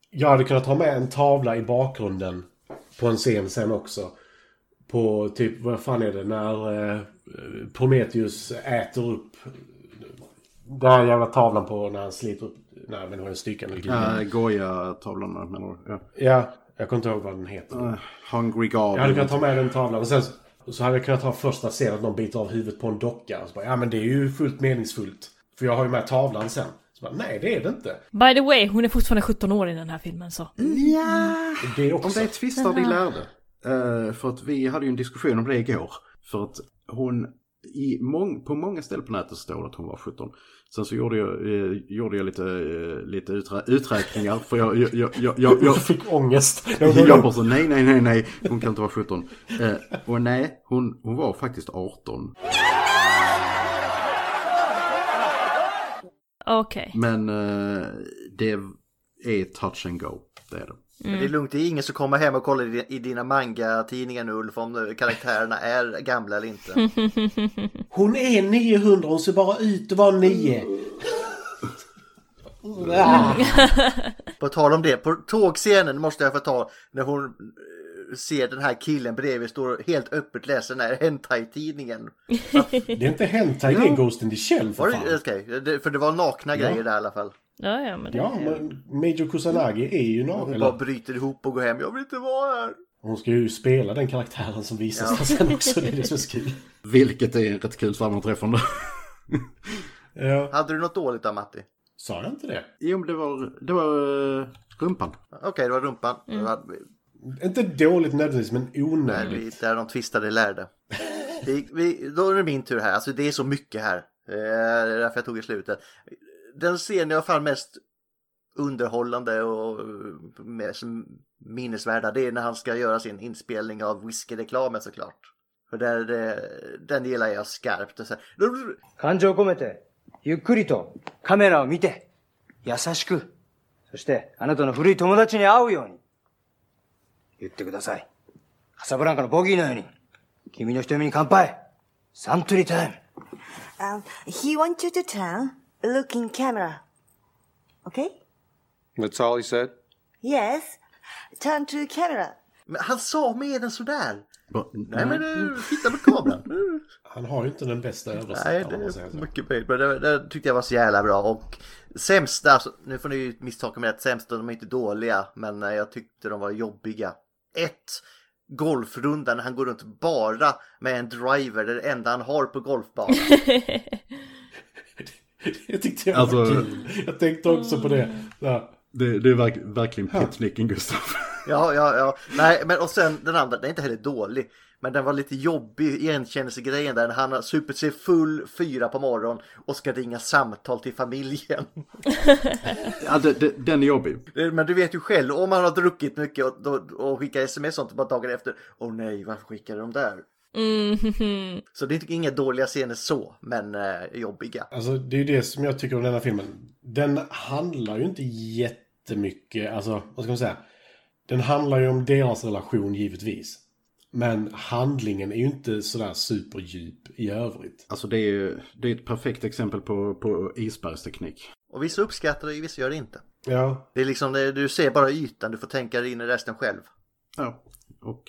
jag hade kunnat ha med en tavla i bakgrunden på en scen sen också. På typ, vad fan är det, när eh, Prometheus äter upp den här jävla tavlan på när han sliter upp, nej men det var en stycken eller Uh, Goya-tavlan menar du? Ja. Ja, jag kommer inte ihåg vad den heter. Eh, Hungry God. Jag hade kunnat ta med den tavlan och sen så- hade jag kunnat ha första scenen att någon biter av huvudet på en docka. Och så bara, ja men det är ju fullt meningsfullt. För jag har ju med tavlan sen. Så bara, nej det är det inte. By the way, hon är fortfarande 17 år i den här filmen så. Ja, Det om också. det är tvistar vi lärde. Eh, för att vi hade ju en diskussion om det igår. För att hon, i mång, på många ställen på nätet står det att hon var 17. Sen så gjorde jag, eh, gjorde jag lite, eh, lite uträ, uträkningar. För jag, jag, jag, jag, jag, jag, fick ångest. jag bara så nej, nej, nej, nej, hon kan inte vara 17. Eh, och nej, hon, hon var faktiskt 18. Okej. Men eh, det är touch and go, det är det. Men det är lugnt, det är ingen som kommer hem och kollar i- dina manga-tidningar nu Ulf om karaktärerna är gamla eller inte. Hon är 900, hon ser bara ut att vara 9. På tal om det, på tågscenen måste jag få ta när hon eh, ser den här killen bredvid står helt öppet läser den här hentai-tidningen. Det är inte hentai, det är Ghost in the Shell för fan. det, okej, det, för det var nakna Ja. grejer där i alla fall. Ja, ja, men det... Ja, men Major Kusanagi är ju Och någon. hon bara bryter ihop och går hem. Jag vill inte vara här. hon ska ju spela den karaktären som visas Ja. sen också. Det är det som är så kul. Vilket är rätt kul sammanträffande. Ja. Hade du något dåligt där Matti? Sa jag inte det? jo, men det var, det var eh, rumpan. Okej, det var rumpan. Mm. Det var- Inte dåligt nödvändigtvis, men onödigt. vi, där de tvistade lärde. Vi, vi, då är det min tur här. Alltså det är så mycket här. Eh, Det är därför jag tog i slutet Den scenen jag fann mest underhållande och eh, mer som minnesvärda det är när han ska göra sin inspelning av whiskyreklamen såklart. För där, det, den gillar jag skarpt. Och så, 感情を込めて、ゆっくりとカメラを見て、優しく、そしてあなたの古い友達に会うように、言ってください。カサブランカのボギーのように、君の瞳に乾杯サントリータイム Um, he wants you to turn, look in camera. Okay? That's all he said? Yes. Turn to camera. Men han sa mer än sådär. Ba- Nej men eh, titta på kameran. Han har ju inte den bästa Nej, översättaren. det om man säger är så. mycket möjligt. Men det, det tyckte jag var så jävla bra. Och sämsta, alltså, nu får ni ju misstolka mig rätt, sämsta, de är inte dåliga. Men eh, jag tyckte de var jobbiga. Ett, golfrundan när han går runt bara med en driver, det är det enda han har på golfbanan. Jag tyckte jag Alltså- var kul. Jag tänkte också på det. Ja. Det, det är verk, verkligen petnicken Gustav. Ja, ja, ja. Nej, men och sen den andra, den är inte heller dålig. Men den var lite jobbig, igenkännelsegrejen där han har supit sig full fyra på morgonen och ska ringa samtal till familjen. Ja, det, det, den är jobbig. Men du vet ju själv, om man har druckit mycket och, och, och skickar sms och sånt bara dagar efter. Åh nej, varför skickar de där? Mm. Så det är inga dåliga scener så, men eh, jobbiga. Alltså det är ju det som jag tycker om denna filmen. Den handlar ju inte jättemycket, alltså vad ska man säga? Den handlar ju om deras relation givetvis. Men handlingen är ju inte sådär superdjup i övrigt. Alltså det är ju det är ett perfekt exempel på, på isbergsteknik. Och vissa uppskattar det, vissa gör det inte. Ja. Det är liksom, det, du ser bara ytan, du får tänka dig in i resten själv. Ja, och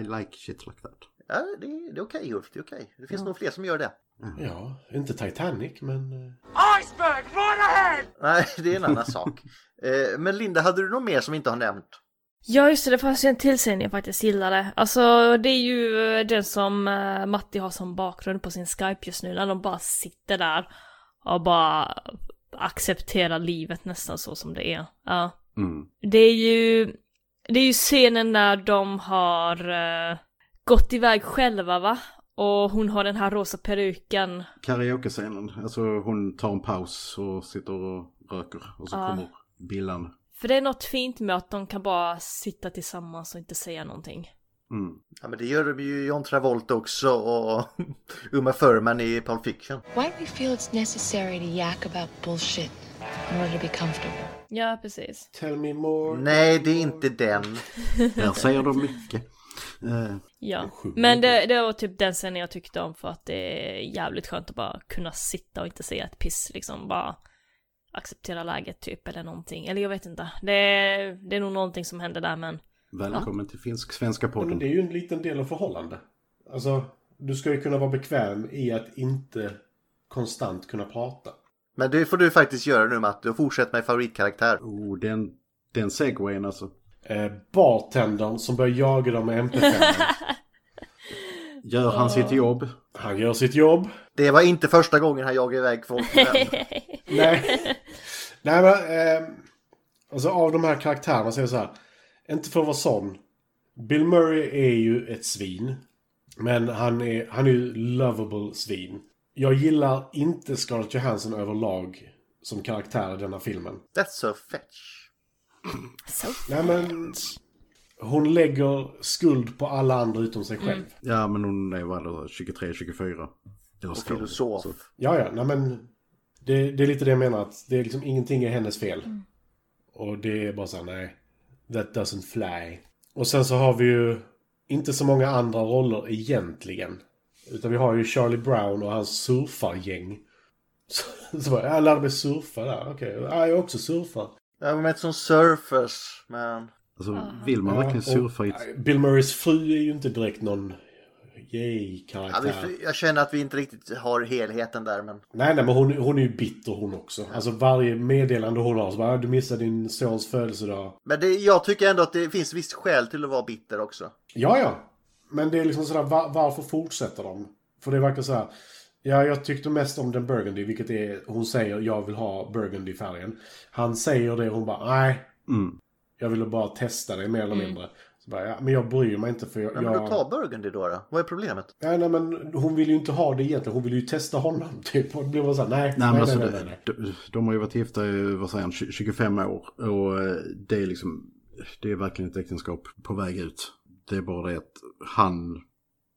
I like shit like that. Ja, det, det är okej Ulf, det är okej. Det finns nog fler som gör det. Ja, inte Titanic men... eh, Iceberg, right ahead! Nej, det är en annan sak. Eh, men Linda, hade du något mer som vi inte har nämnt? Ja just det, det fanns ju en till scen jag faktiskt gillade. Alltså det är ju eh, den som Matti har som bakgrund på sin Skype just nu. När de bara sitter där och bara accepterar livet nästan så som det är. Ja. Mm. Det är ju, det är ju scenen när de har gått iväg själva va? Och hon har den här rosa peruken. Karaoke-scenen, alltså hon tar en paus och sitter och röker och så Ja. kommer Billan. För det är något fint med att de kan bara sitta tillsammans och inte säga någonting. Mm. Ja, men det gör de ju John Travolta också och Uma Thurman i Pulp Fiction. Why do we feel it's necessary to yak about bullshit in order to be comfortable? Ja, precis. Tell me more. Nej, det är inte den. Där säger de mycket. Eh, Ja, men det, det var typ den scenen jag tyckte om för att det är jävligt skönt att bara kunna sitta och inte säga ett piss liksom. Bara acceptera läget typ eller någonting. Eller jag vet inte. Det är, det är nog någonting som händer där men välkommen till finsk-svenska Ja, podden. men det är ju en liten del av förhållande. Alltså, du ska ju kunna vara bekväm i att inte konstant kunna prata. Men det får du faktiskt göra nu Matt. Du fortsätter med favoritkaraktär. Oh, den, den segwayen alltså. Eh, bartendern som börjar jaga dem med MP5. Gör han sitt jobb? Han gör sitt jobb. Det var inte första gången han jagade iväg folk. Nej. Nej men, eh, alltså av de här karaktärerna så är det så här. Inte för att vara sån. Bill Murray är ju ett svin. Men han är, han är ju lovable svin. Jag gillar inte Scarlett Johansson överlag som karaktär i denna filmen. That's so fetch. So Nej men... Hon lägger skuld på alla andra utom sig själv. Ja, men hon är väl 23-24. Eller Och filosof. Så- Ja, ja, nej men... Det, det är lite det jag menar, att det är liksom ingenting är hennes fel. Och det är bara så här, nej. That doesn't fly. Och sen så har vi ju inte så många andra roller egentligen. Utan vi har ju Charlie Brown och hans surfargäng. Så, så bara, jag lärde mig surfa där, okej. Ja, jag är också surfar. Jag har mött som surfers, men... Alltså, vill man verkligen surfa i ett... Bill Murrays fru är ju inte direkt någon Ja, yay-karaktär. vi, jag känner att vi inte riktigt har helheten där, men... Nej, nej, men hon, hon är ju bitter hon också. Alltså varje meddelande hon har så bara, "Ah, du missade din sons födelsedag. Men det, jag tycker ändå att det finns visst skäl till att vara bitter också. Ja, ja. Men det är liksom sådär, var, varför fortsätter de? För det verkar så här. Ja, jag tyckte mest om den Burgundy, vilket är, hon säger jag vill ha Burgundy-färgen. Han säger det och hon bara, nej. Mm. Jag ville bara testa det mer eller mindre. Så bara, ja, men jag bryr mig inte för jag... Men, men då jag... ta Burgundy då, då. Vad är problemet? Ja, nej, men hon vill ju inte ha det egentligen. Hon vill ju testa honom, typ. Och det blir bara så här, nej, Nej, nej, men nej, alltså, nej, nej, nej. De, de har ju varit gifta i, vad säger han, 20 25 år. Och eh, det är liksom, det är verkligen ett äktenskap på väg ut. Det är bara det att han,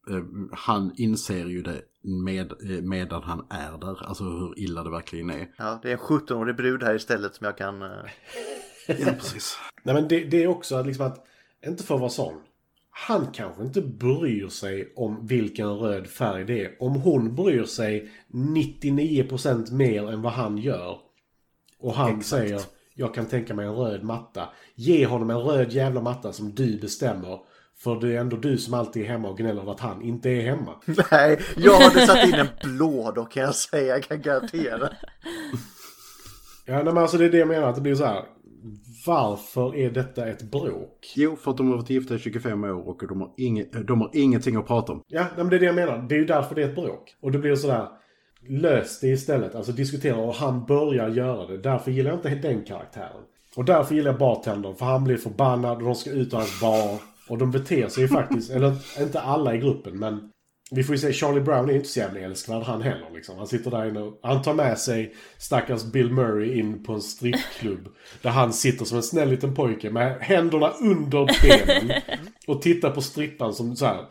eh, han inser ju det med, eh, medan han är där. Alltså hur illa det verkligen är. Ja, det är en 17-årig brud här istället som jag kan... eh, Ja, precis. Nej men det, det är också att liksom att, inte för att vara sån. Han kanske inte bryr sig om vilken röd färg det är. Om hon bryr sig 99% mer än vad han gör. Och han säger, jag kan tänka mig en röd matta. Ge honom en röd jävla matta som du bestämmer. För det är ändå du som alltid är hemma och gnäller över att han inte är hemma. Nej, jag hade satt in en blå då kan jag säga, jag kan garantera. Ja, nej, men alltså det är det jag menar, att det blir så här. Varför är detta ett bråk? Jo, för att de har varit gifta i 25 år och de har, inge, de har ingenting att prata om. Ja, nej, men det är det jag menar. Det är ju därför det är ett bråk. Och det blir sådär. lös det istället. Alltså diskutera och han börjar göra det. Därför gillar jag inte den karaktären. Och därför gillar jag bartendern. För han blir förbannad och de ska ut ur hans bar. Och de beter sig faktiskt, eller inte alla i gruppen men vi får ju se, Charlie Brown är inte så jävla älskvärd han heller liksom. Han sitter där inne och han tar med sig stackars Bill Murray in på en strippklubb. där han sitter som en snäll liten pojke med händerna under benen. Och tittar på strippan som så här.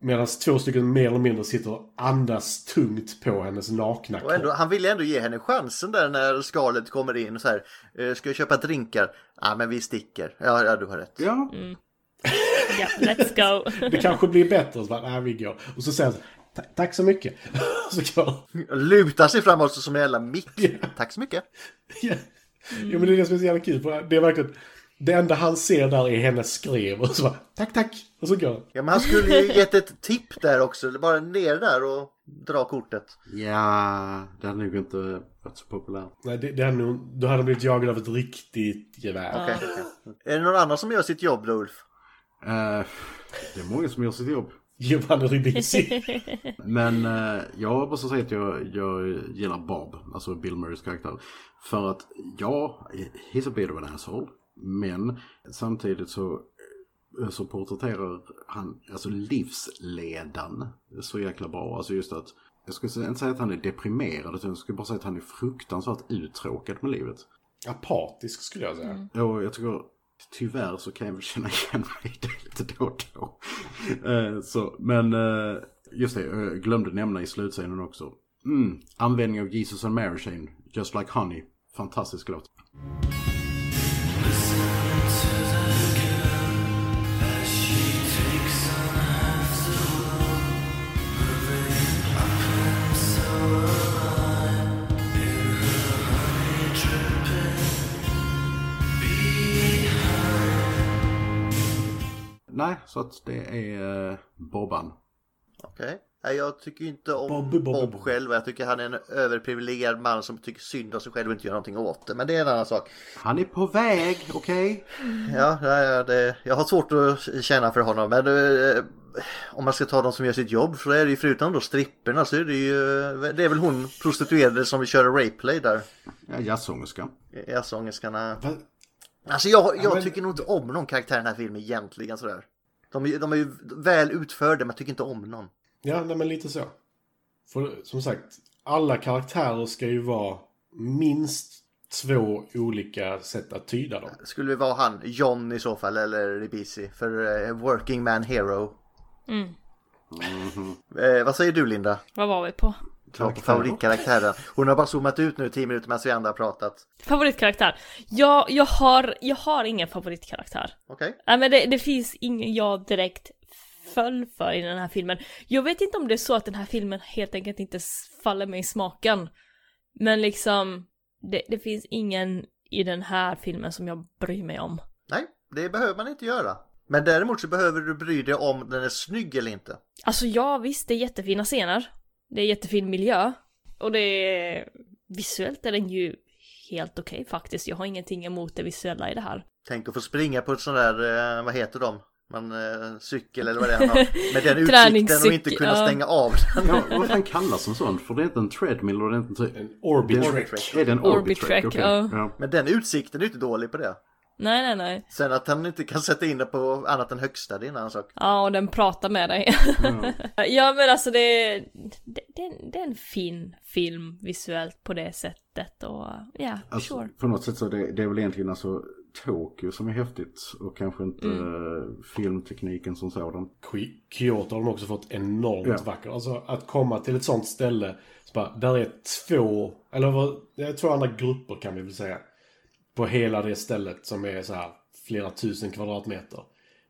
Medan två stycken mer eller mindre sitter och andas tungt på hennes nakna ändå, han ville ändå ge henne chansen där när Scarlett kommer in och så här. "Eh, Ska jag köpa drinkar? Ja men vi sticker. Ja, ja du har rätt. Ja. Ja, let's go. Det kanske blir bättre. Så bara, nej, vi går. Och så säger han "Ta- tack så mycket. så går Lutar sig framåt som en jävla mick. Tack så mycket. Ja. Jo men det är det som är så jävla kul. Det är verkligen... Det enda han ser där är hennes skrev och så bara tack tack. Och så går han. Ja men han skulle ju gett ett tipp där också. Bara ner där och dra kortet. Ja, det hade nog inte varit så populärt. Nej, det, det hade nog, då hade han blivit jagad av ett riktigt gevär. Okej. Är det någon annan som gör sitt jobb då Ulf? Eh, det är många som gör sitt jobb. Giovanni Ribisi. Men eh, jag måste säga att jag, jag gillar Bob, alltså Bill Murrays karaktär. För att ja, he's a bit of an asshole. Men samtidigt så, så porträtterar han alltså livsledan så jäkla bra. Alltså just att, jag skulle inte säga att han är deprimerad utan jag skulle bara säga att han är fruktansvärt uttråkad med livet. Apatisk skulle jag säga. Och jag tycker tyvärr så kan jag väl känna igen mig i det lite då och då. Eh, så, men eh, just det, jag glömde nämna i slutscenen också. Mm, användning av Jesus and Mary Chain, Just Like Honey. Fantastisk låt. Nej, så att det är eh, Bobban. Okej. Nej, Jag tycker inte om Bobby, Bobby, Bob Bobby. själv. Jag tycker han är en överprivilegierad man som tycker synd om sig själv och inte gör någonting åt det. Men det är en annan sak. Han är på väg, okej? Ja, ja, ja det, jag har svårt att känna för honom. Men eh, om man ska ta de som gör sitt jobb så är det ju förutom då stripperna så är det ju det är väl hon prostituerade som vill köra rapeplay där. Ja, jazzsångerska. Jazzsångerskarna. Alltså jag, jag Ja, men- tycker nog inte om någon karaktär i den här filmen egentligen sådär. De, är- de är ju väl utförda men jag tycker inte om någon. Ja, nej, men lite så. För som sagt, alla karaktärer ska ju vara minst två olika sätt att tyda dem. Skulle det vara han, John i så fall, eller Ribisi för eh, Working Man Hero. Mm. Eh, vad säger du Linda? Vad var vi på? Och favoritkaraktären. Hon har bara zoomat ut nu i tio minuter medan vi andra har pratat. Favoritkaraktär? Ja, jag har, jag har ingen favoritkaraktär. Okej. Nej men det, det finns ingen jag direkt föll för i den här filmen. Jag vet inte om det är så att den här filmen helt enkelt inte faller mig i smaken. Men liksom, det, det finns ingen i den här filmen som jag bryr mig om. Nej, det behöver man inte göra. Men däremot så behöver du bry dig om den är snygg eller inte. Alltså ja, visst det är jättefina scener. Det är jättefin miljö. Och det är... Visuellt är den ju helt okej faktiskt. Jag har ingenting emot det visuella i det här. Tänk att få springa på ett sån där, eh, vad heter de? Man, eh, cykel eller vad det är han har. Med den utsikten och Träningscykel, inte kunna stänga av den. Ja, vad fan kallas en sån? För det är inte en treadmill och det är inte en... En orbit det är, det en Orbit track? Okej. ja. ja. Men den utsikten är ju inte dålig på det. Nej, nej, nej. Sen att han inte kan sätta in det på annat än högsta, det är en annan sak. Ja, och den pratar med dig. ja, men alltså det, det, det, är en- det är en fin film visuellt på det sättet och ja, Alltså, sure. På något sätt så det, det är väl egentligen alltså Tokyo som är häftigt och kanske inte Mm. eh, filmtekniken som sådan. Ky- Kyoto har de också fått enormt Ja. vackert. Alltså att komma till ett sånt ställe. Så bara, där är två, eller två andra grupper kan vi väl säga. På hela det stället som är så här flera tusen kvadratmeter.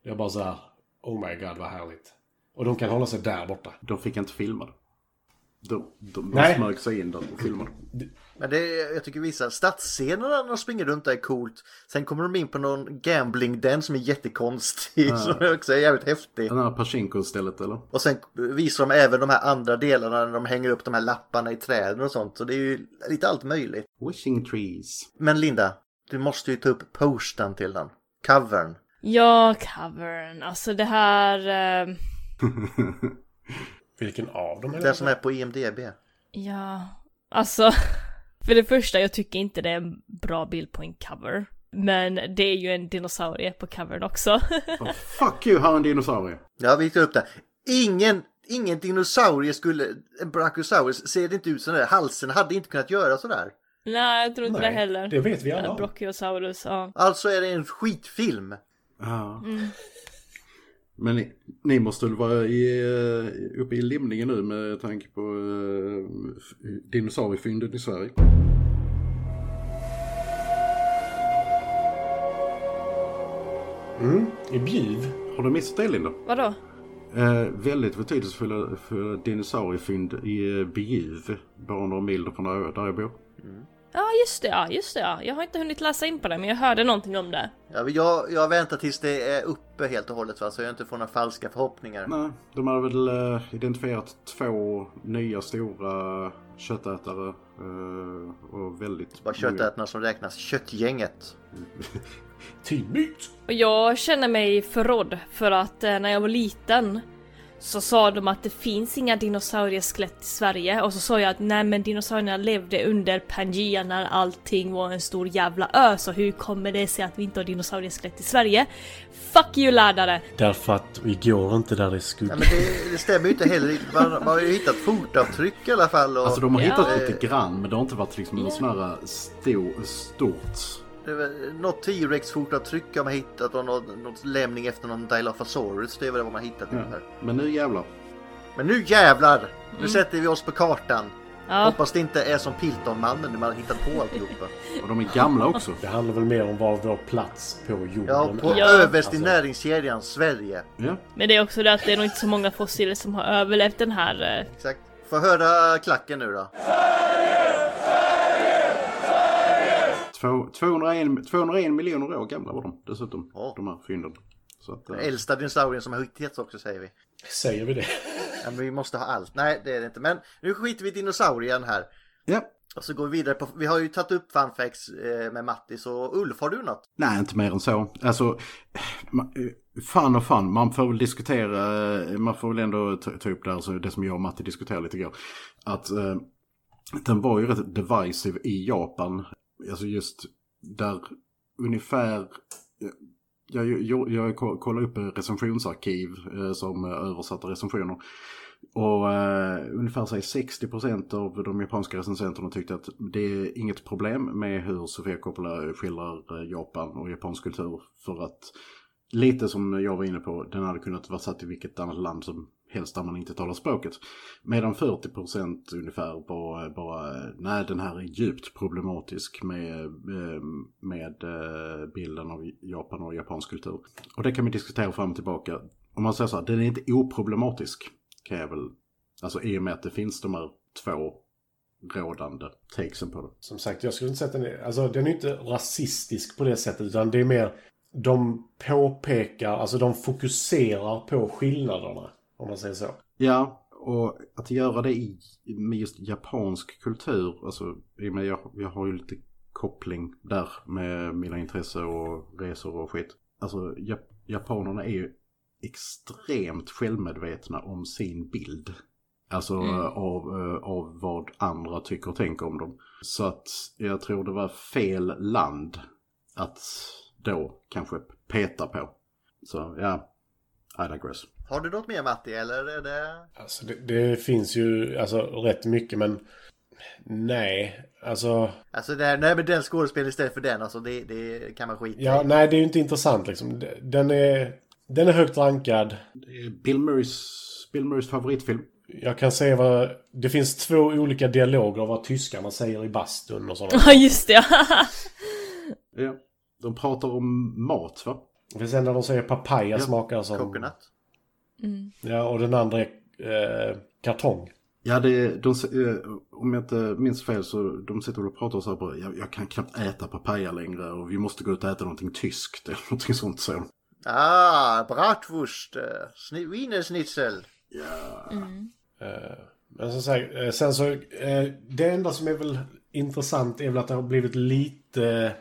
Det är bara så här, oh my god vad härligt. Och de kan hålla sig där borta. De fick inte filma det. De, de, de Nej. smög sig in där och filmade. Men det, jag tycker vissa stadsscenerna när de springer runt där är coolt. Sen kommer de in på någon gambling den som är jättekonstig. Ja. Som också är jävligt häftig. Den här Pachinko-stället eller? Och sen visar de även de här andra delarna när de hänger upp de här lapparna i träden och sånt. Så det är ju lite allt möjligt. Wishing trees. Men Linda, du måste ju ta upp posten till den. Covern. Ja, covern. Alltså det här... Eh, Vilken av dem är Den som är på IMDB. Ja, alltså. För det första, jag tycker inte det är en bra bild på en cover. Men det är ju en dinosaurie på covern också. Oh, fuck you, har en dinosaurie. Ja, vi tar upp det. Ingen, ingen dinosaurie skulle, en brachiosaurus ser inte ut sådär. Halsen hade inte kunnat göra sådär. Nej, jag tror inte Nej, det heller. det vet vi alla om. Brachiosaurus, ja. Alltså är det en skitfilm. Ja. Mm. Men ni, ni måste väl vara i, eh, uppe i limningen nu med tanke på uh, dinosauriefynden i Sverige. Mm, i Bjuv. Har du missat det Linda? Vadå? Eh, väldigt betydelsefulla för dinosauriefynd i eh, Bjuv. Bara några mil från där, där jag bor. Ja, just det, ja, just det, ja. Jag har inte hunnit läsa in på det, men jag hörde någonting om det. Ja, jag, jag väntar tills det är uppe helt och hållet va, så jag inte får några falska förhoppningar. Nej, de har väl eh, identifierat två nya stora köttätare. eh, och väldigt... Bara köttätarna som räknas, köttgänget. Tydligt! Och jag känner mig förrådd för att eh, när jag var liten så sa de att det finns inga dinosaurieskelett i Sverige och så sa jag att nej men dinosaurierna levde under Pangea när allting var en stor jävla ö så hur kommer det sig att vi inte har dinosaurieskelett i Sverige? Fuck you lärare! Därför att vi går inte där det är skugga. Ja, men det, det stämmer ju inte heller. Man, man har ju hittat fotavtryck i alla fall. Och, Alltså de har hittat Eh, lite grann men det har inte varit liksom något sån här stor, stort. Det är väl något T-Rex fotavtryck har man hittat och något, något lämning efter någon Dilophosaurus. Det är väl vad man hittat Ja. ungefär. Men nu jävlar. Men nu jävlar! Nu Mm. sätter vi oss på kartan. Ja. Hoppas det inte är som Piltonmannen när man har hittat på alltihopa. Och de är gamla också. Det handlar väl mer om var vår plats på jorden Ja, på Ja. överst i Alltså. näringskedjan Sverige. Ja. Men det är också det att det är nog inte så många fossiler som har överlevt den här... eh, Exakt. Få höra klacken nu då. Två, 201, 201 miljoner år gamla var de dessutom. Ja. De här fynden. Så att, eh, Den äldsta dinosaurien som har hittats också säger vi. Säger vi det? Ja, men vi måste ha allt. Nej, det är det inte. Men nu skiter vi i dinosaurien här. ja. Och så går vi vidare på... Vi har ju tagit upp fun facts eh, med Mattis och Ulf, har du något? Nej, inte mer än så. Alltså, eh, fan och fan, man får väl diskutera, eh, man får väl ändå ta, ta upp det, här, så det som jag och Matti diskuterade lite igår. Att eh, den var ju rätt divisive i Japan. Alltså just där ungefär, jag, jag, jag kollade upp recensionsarkiv eh, som eh, översatta recensioner. Och eh, ungefär say, 60% av de japanska recensenterna tyckte att det är inget problem med hur Sofia Coppola skildrar eh, Japan och japansk kultur. För att lite som jag var inne på, den hade kunnat vara satt i vilket annat land som helst där man inte talar språket. Medan 40% ungefär bara, bara nej den här är djupt problematisk med, eh, med eh, bilden av Japan och japansk kultur. Och det kan vi diskutera fram och tillbaka. Om man säger så här, den är inte oproblematisk kan jag väl, alltså i och med att det finns de här två rådande takesen på det. Som sagt, jag skulle inte säga att den är... Alltså den är inte rasistisk på det sättet. Utan det är mer... De påpekar, alltså de fokuserar på skillnaderna. Om man säger så. Ja, och att göra det i, med just japansk kultur, alltså jag, jag har ju lite koppling där med mina intressen och resor och skit. Alltså jap, japanerna är ju extremt självmedvetna om sin bild. Alltså Mm. av, eh, av vad andra tycker och tänker om dem. Så att jag tror det var fel land att då kanske peta på. Så ja, I digress. Har du något mer Matti eller är det... Alltså det, det finns ju alltså rätt mycket men... Nej, alltså... Alltså det här, nej men den skådespelaren istället för den, alltså det, det kan man skita Ja, i. nej det är ju inte intressant liksom. Den är... Den är högt rankad. Bill Murrays, Bill Murrays favoritfilm. Jag kan säga vad... Det finns två olika dialoger av vad tyskarna säger i bastun och sådana. Ja, just det. Ja. De pratar om mat va? Det finns en där de säger papaya Ja, smakar som... Coconut. Mm. Ja, och den andra är eh, kartong. Ja, det, de, eh, om jag inte minns fel så de sitter och pratar så här på jag, jag kan knappt äta papaya längre och vi måste gå ut och äta någonting tyskt eller någonting sånt så. Ah, bratwurst, eh, wienerschnitzel. Ja. Mm. Eh, Men som sagt, eh, sen så... eh, Det enda som är väl intressant är väl att det har blivit lite...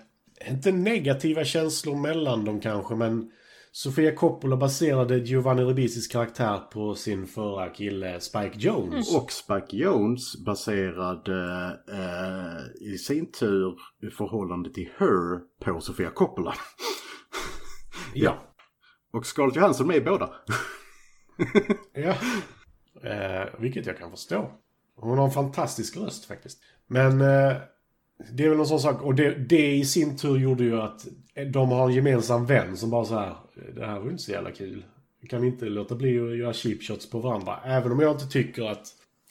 Inte negativa känslor mellan dem kanske, men Sofia Coppola baserade Giovanni Ribizis karaktär på sin förra kille Spike Jones. Och Spike Jones baserade eh, i sin tur i förhållande till Her på Sofia Coppola. Ja. Och Scarlett Johansson med i båda. Ja. Eh, vilket jag kan förstå. Hon har en fantastisk röst faktiskt. Men eh, det är väl någon sån sak. Och det, det i sin tur gjorde ju att de har en gemensam vän som bara så här. Det här var ju inte så jävla kul. Vi kan inte låta bli att göra cheap shots på varandra. Även om jag inte tycker att...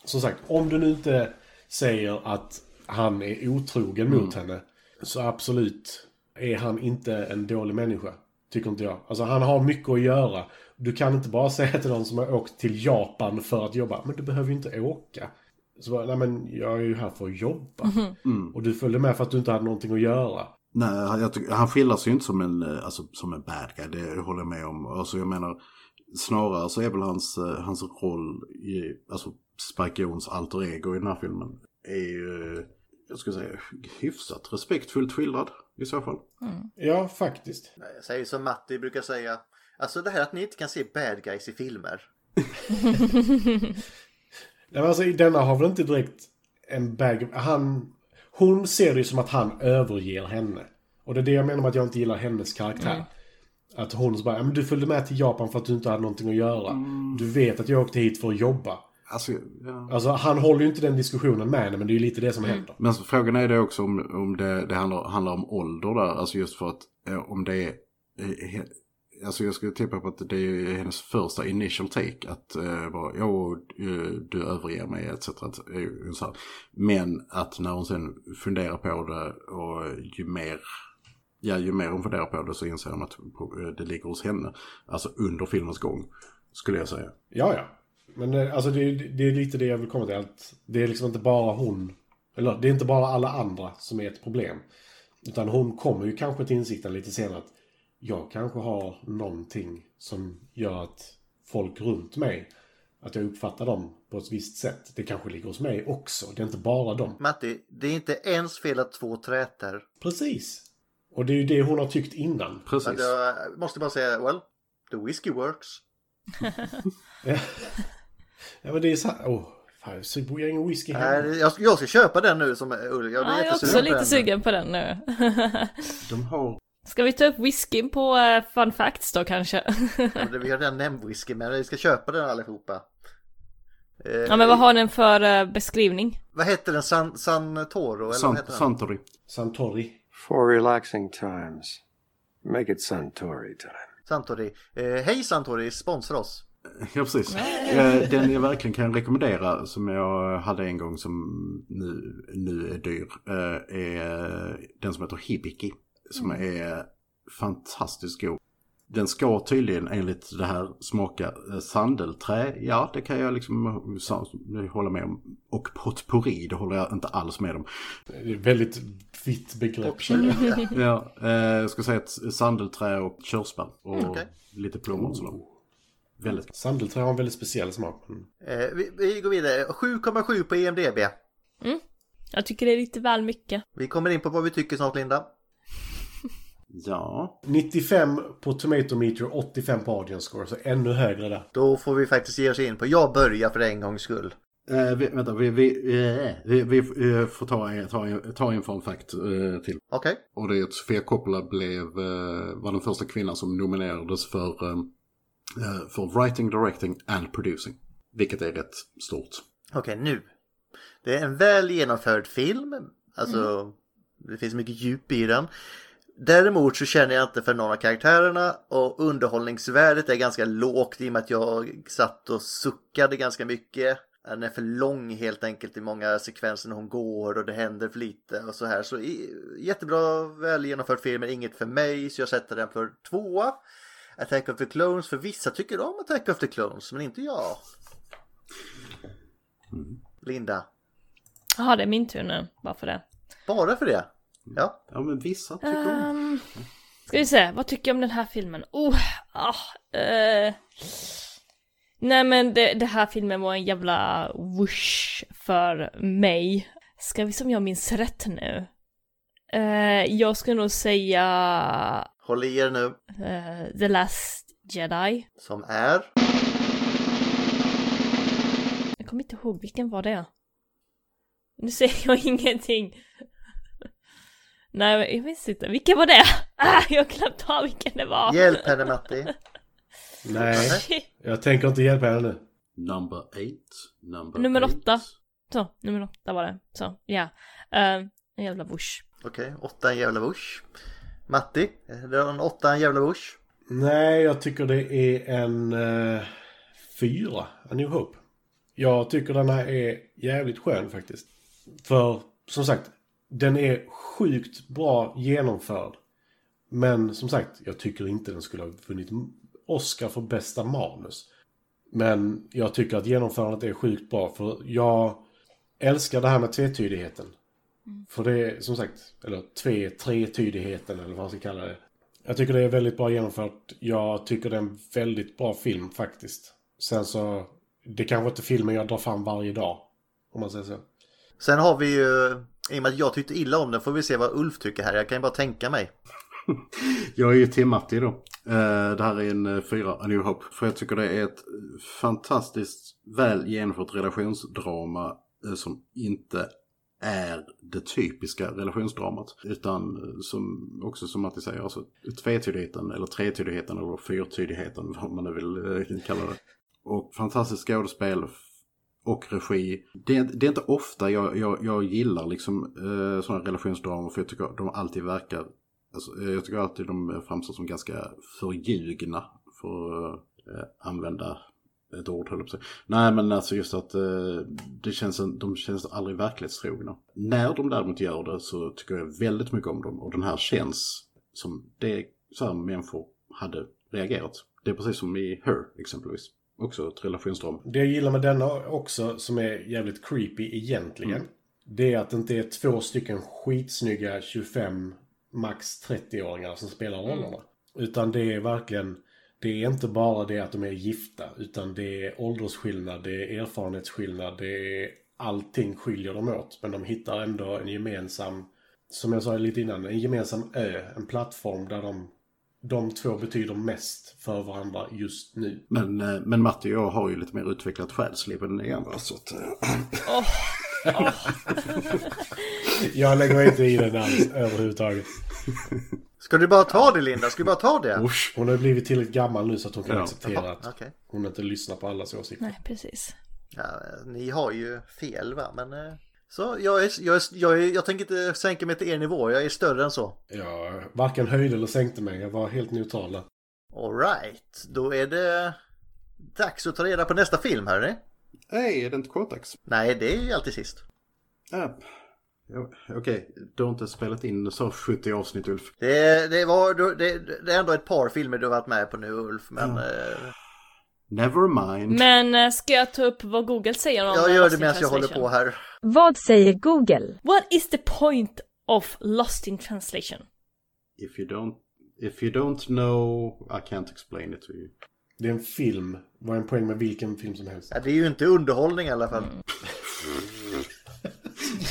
Som sagt, om du nu inte säger att han är otrogen mot henne. Så absolut är han inte en dålig människa. Tycker inte jag. Alltså han har mycket att göra. Du kan inte bara säga till någon som har åkt till Japan för att jobba. Men du behöver ju inte åka. Så bara, nej men jag är ju här för att jobba. Mm. Och du följde med för att du inte hade någonting att göra. Nej, han- jag han skildras ju inte som en, eh, alltså, som en bad guy, det håller jag med om. Alltså jag menar, snarare så är väl hans, eh, hans roll i, alltså Spike Jones alter ego i den här filmen, är ju, jag skulle säga, hyfsat respektfullt skildrad i så fall. Ja, faktiskt. Jag säger som Matti brukar säga. Alltså det här att ni inte kan se bad guys i filmer. Nej, men alltså, denna har väl inte direkt en bag... Han... Hon ser det ju som att han överger henne. Och det är det jag menar med att jag inte gillar hennes karaktär. Mm. Att hon så bara, "Ja, men du följde med till Japan för att du inte hade någonting att göra. Du vet att jag åkte hit för att jobba. Alltså, ja. Alltså han håller ju inte den diskussionen med henne, men det är ju lite det som händer. Men alltså, frågan är det också om, om det, det handlar, handlar om ålder där. Alltså just för att eh, om det är... Eh, alltså jag skulle tippa på att det är hennes första initial take. Att eh, bara, ja, eh, du överger mig etc. Så. Eh, Men att när hon sen funderar på det och ju mer... Ja, ju mer hon funderar på det så inser hon att eh, det ligger hos henne. Alltså under filmens gång, skulle jag säga. Ja, ja. Men alltså det, är- det är lite det jag vill komma till. Att det är liksom inte bara hon. Eller det är inte bara alla andra som är ett problem. Utan hon kommer ju kanske till insikten lite senare att jag kanske har någonting som gör att folk runt mig, att jag uppfattar dem på ett visst sätt. Det kanske ligger hos mig också. Det är inte bara dem. Matti, det är inte ens fel att två träter. Precis. Och det är ju det hon har tyckt innan. Men Jag måste bara säga, well, the whiskey works. Ja, ja men det är så här, åh, fan, så bor jag ingen whisky. Nej, jag, jag ska köpa den nu som Ulf. Jag blir Ja, jag är också lite den. sugen på den nu. De har... Ska vi ta upp whiskyn på eh, fun facts då kanske? Ja, det- Vi har redan nämnt whisky, men vi ska köpa den allihopa. Eh, ja men vad har den för eh, beskrivning? Vad heter den? San, San Toro? Eller San- vad heter den? Santori. Santori. For relaxing times, make it Suntory time. Santori. Eh, hej Santori, sponsra oss. Ja, precis. Eh, Den jag verkligen kan rekommendera som jag hade en gång som nu, nu är dyr eh, är den som heter Hibiki. Som är fantastiskt god. Den ska tydligen enligt det här smaka eh, sandelträ. Ja, det kan jag liksom hålla med om. Och potpourri, det håller jag inte alls med om. Det är väldigt vitt begrepp. ja, eh, jag ska säga ett sandelträ och körsbär. Och Okej. lite plommon. sådär. Väldigt Sandelträ har en väldigt speciell smak. Mm. Eh, vi, vi går vidare. 7,7 på EMDB. Mm. Jag tycker det är lite väl mycket. Vi kommer in på vad vi tycker snart Linda. Ja. 95 på Tomato Meter, 85 på Audience Score, så ännu högre där. Då får vi faktiskt ge oss in på jag börjar för en gångs skull. Eh, vi, vänta, vi, vi, eh, vi, vi eh, får ta, en- ta, en- ta en fun fact eh, till. Okej. Och det är att Sofia Coppola blev, eh, var den första kvinnan som nominerades för, eh, för writing, directing and producing. Vilket är rätt stort. Okej, nu. Det är en väl genomförd film. Alltså, det finns mycket djup i den. Däremot så känner jag inte för någon av karaktärerna och underhållningsvärdet är ganska lågt i och med att jag satt och suckade ganska mycket. Den är för lång helt enkelt i många sekvenser när hon går och det händer för lite och så här. Så jättebra, väl genomförd film men inget för mig så jag sätter den för tvåa. Attack of the Clones, för vissa tycker om Attack of the Clones men inte jag. Linda. Jaha, det är min tur nu. Bara för det. Bara för det? Ja. Ja men vissa tycker om. Um, ska vi se, vad tycker jag om den här filmen? Oh, ah, eh. Nej men det, det här filmen var en jävla whoosh för mig. Ska vi som jag minns rätt nu? Eh, jag skulle nog säga... Håll i er nu. Eh, The Last Jedi. Som är... Jag kommer inte ihåg, vilken var det? Nu ser jag ingenting. Nej, jag minns inte. Vilken var det? Ah, jag har glömt av vilken det var. Hjälp henne Matti. Nej, jag tänker inte hjälpa henne nu. Number eight. Number, Nummer eight. åtta. Så, nummer åtta var det. Så, ja. Eh, en jävla bush. Okej, åtta en jävla bush. Matti, är det en åtta en jävla bush? Nej, jag tycker det är en uh, fyra. A New Hope. Jag tycker den här är jävligt skön faktiskt. För som sagt, den är sjukt bra genomförd. Men som sagt, jag tycker inte den skulle ha vunnit Oscar för bästa manus. Men jag tycker att genomförandet är sjukt bra. För jag älskar det här med tvetydigheten. För det är som sagt, eller tve, tretydigheten eller vad man ska kalla det. Jag tycker det är väldigt bra genomfört. Jag tycker det är en väldigt bra film faktiskt. Sen så, det kanske inte är filmen jag drar fram varje dag. Om man säger så. Sen har vi ju, i och med att jag tyckte illa om den får vi se vad Ulf tycker här. Jag kan ju bara tänka mig. Jag är ju Tim Matti då. Eh, det här är en eh, fyra, A New Hope. För jag tycker det är ett fantastiskt väl genomfört relationsdrama eh, som inte är det typiska relationsdramat. Utan som också som Matti säger, alltså tvetydigheten eller tretydigheten eller fyrtydigheten vad man nu vill kalla det. Och fantastiskt skådespel och regi. Det är, det är inte ofta jag, jag, jag gillar liksom eh, sådana relationsdramer för jag tycker de alltid verkar Alltså, eh, jag tycker alltid de framstår som ganska förljugna för att eh, använda ett ord höll jag på att säga. Nej men alltså just att eh, det känns, de känns aldrig verklighetstrogna. När de däremot gör det så tycker jag väldigt mycket om dem och den här känns som det så här människor hade reagerat. Det är precis som i Her exempelvis. Också ett relationsdrama. Det jag gillar med denna också, som är jävligt creepy egentligen. Mm. Det är att det inte är två stycken skitsnygga 25 max 30-åringar som spelar rollerna. Utan det är verkligen, det är inte bara det att de är gifta. Utan det är åldersskillnad, det är erfarenhetsskillnad, det är allting skiljer dem åt. Men de hittar ändå en gemensam, som jag sa lite innan, en gemensam ö, en plattform där de, de två betyder mest för varandra just nu. Men, eh, men Matti och jag har ju lite mer utvecklat själsliv än ni andra så att... eh, Jag lägger inte i den alls överhuvudtaget. Ska du bara ta det Linda? Ska du bara ta det? Hon har blivit tillräckligt gammal nu så att hon kan Ja. acceptera att okej. hon inte lyssnar på allas åsikter. Nej, precis. Ja, ni har ju fel va, men... Så jag, är, jag, är, jag, är, jag tänker inte sänka mig till er nivå, jag är större än så. Jag varken höjde eller sänkte mig, jag var helt neutral där. Alright, då är det dags att ta reda på nästa film hörni. Nej, är det inte Cortex? Nej, det är ju alltid sist. Ja. Ja, Okej, du har inte spelat in så 70 avsnitt Ulf. Det, det, var, det, det är ändå ett par filmer du har varit med på nu Ulf, men... Ja. eh, Never mind. Men eh, ska jag ta upp vad Google säger om jag gör det medan jag håller Translation? på här. Vad säger Google? What is the point of Lost in translation? If you don't, if you don't know, I can't explain it to you. Det är en film. Vad är en poäng med vilken film som helst? Ja, det är ju inte underhållning i alla fall.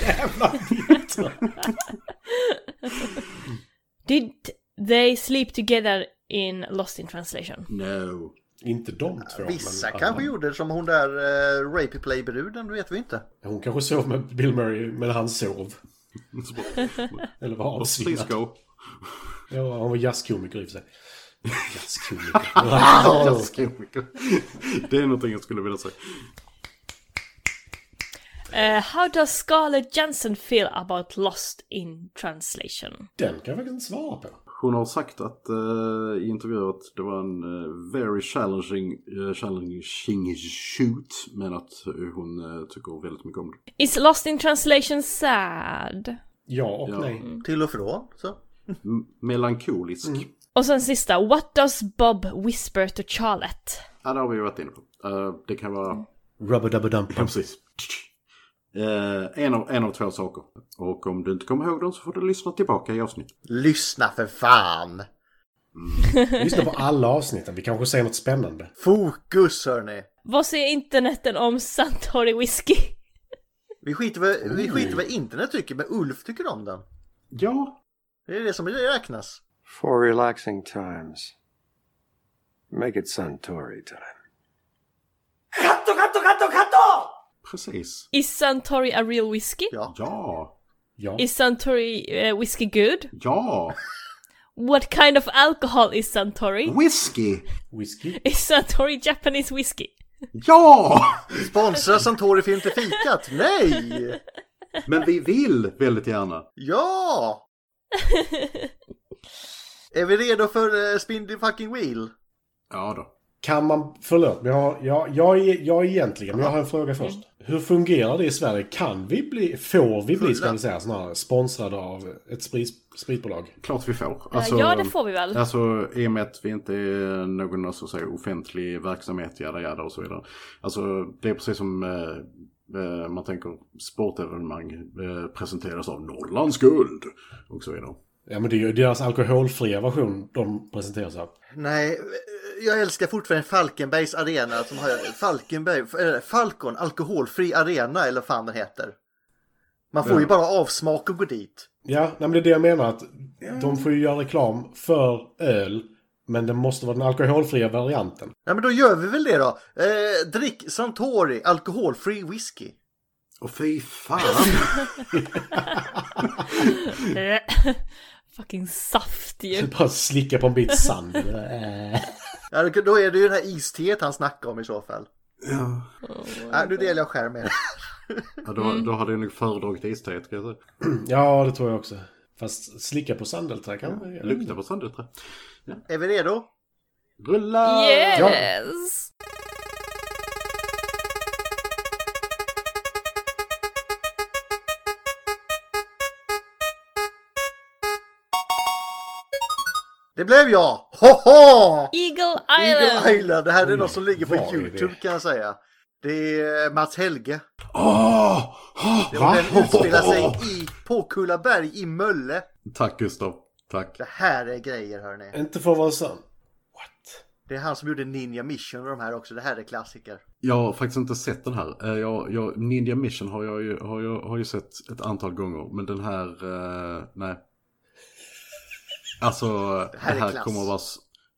Jävla Did they sleep together in Lost in translation? No. Inte de två. Vissa men kanske alla. gjorde det som hon där uh, Rapey Play-bruden, det vet vi inte. Hon kanske sov med Bill Murray, men han sov. Eller var go. Ja, han var jazzkomiker i och för sig. Jazzkomiker. Jazzkomiker. Det är någonting jag skulle vilja säga. Uh, how does Scarlett Johansson feel about Lost in translation? Den kan jag faktiskt inte svara på. Hon har sagt att eh, i intervjuer att det var en eh, very challenging, eh, challenging shoot. Men att hon tycker väldigt mycket om det. Is Lost in translation sad? Ja och Ja. nej. Till och från, så. M- melankolisk. Och sen sista, what does Bob whisper to Charlotte? Ja, det har vi ju varit inne på. Det kan vara... Rubber dubber dump. Ja, precis. Eh, en, av, en av två saker. Och om du inte kommer ihåg dem så får du lyssna tillbaka i avsnitt. Lyssna för fan! Lyssna på alla avsnitten. Vi kanske säger något spännande. Fokus hörni! Vad säger interneten om Suntory Whiskey? Vi skiter, vad, vi skiter vad internet tycker, men Ulf tycker om den. Ja, Det är det som räknas. For relaxing times. Make it Suntory time. Katto, katto, katto, katto! Precis. Is Suntory a real whiskey? Ja. Ja. Ja. Is Suntory uh, whiskey good? Ja. What kind of alcohol is Suntory? Whisky. Whisky. Is Suntory Japanese whiskey? Ja! Sponsra Suntory Film till fikat? Nej! Men vi vill väldigt gärna. Ja! Är vi redo för uh, Spin the fucking wheel? Ja då. Kan man, förlåt, men jag, jag, jag, är, jag är egentligen, men jag har en fråga först. Hur fungerar det i Sverige? Kan vi bli, får vi bli, ska vi säga, såna sponsrade av ett sprit, spritbolag? Klart vi får. ja, det får vi väl. Alltså i och med att vi inte är någon så att säga, offentlig verksamhet, jada jada och så vidare. Alltså det är precis som eh, eh, man tänker sportevenemang eh, presenteras av Norrlands guld och så vidare. Ja, men det är ju deras alkoholfria version de presenteras av. Nej, jag älskar fortfarande Falkenbergs arena som har Falkenberg, äh, Falcon alkoholfri arena eller vad fan den heter. Man får Ja. ju bara avsmak och gå dit. Ja, nej, men det är det jag menar. Att de får ju göra reklam för öl, men det måste vara den alkoholfria varianten. Ja men då gör vi väl det då. Eh, drick Suntory alkoholfri whisky. Och fy fan. Fucking saft ju. Bara slicka på en bit sand. Ja, då- är det ju den här isteet han snackar om i så fall. Ja. Ja, nu delar jag skärm med. Ja, då, då hade jag nog föredragit isteet kan jag säga. Ja, det tror jag också. Fast slicka på sandelträ kan man Lukta på sandelträ. Är vi redo? Rulla! Yes! Det blev jag! Hoho! Eagle Eagle Island! Island. Det här är något som ligger på YouTube kan jag säga. Det är Mats Helge. Åh! Åh, Det va? den utspelar sig i, på Kullaberg i Mölle. Tack Gustav. Tack. Det här är grejer hörni. Inte för att vara sann. Det är han som gjorde Ninja Mission och de här också. Det här är klassiker. Jag har faktiskt inte sett den här. Eh, Jag, jag, Ninja Mission har jag, ju, har, jag, har ju sett ett antal gånger. Men den här, eh, nej. Alltså, det här här, är klass. kommer att vara,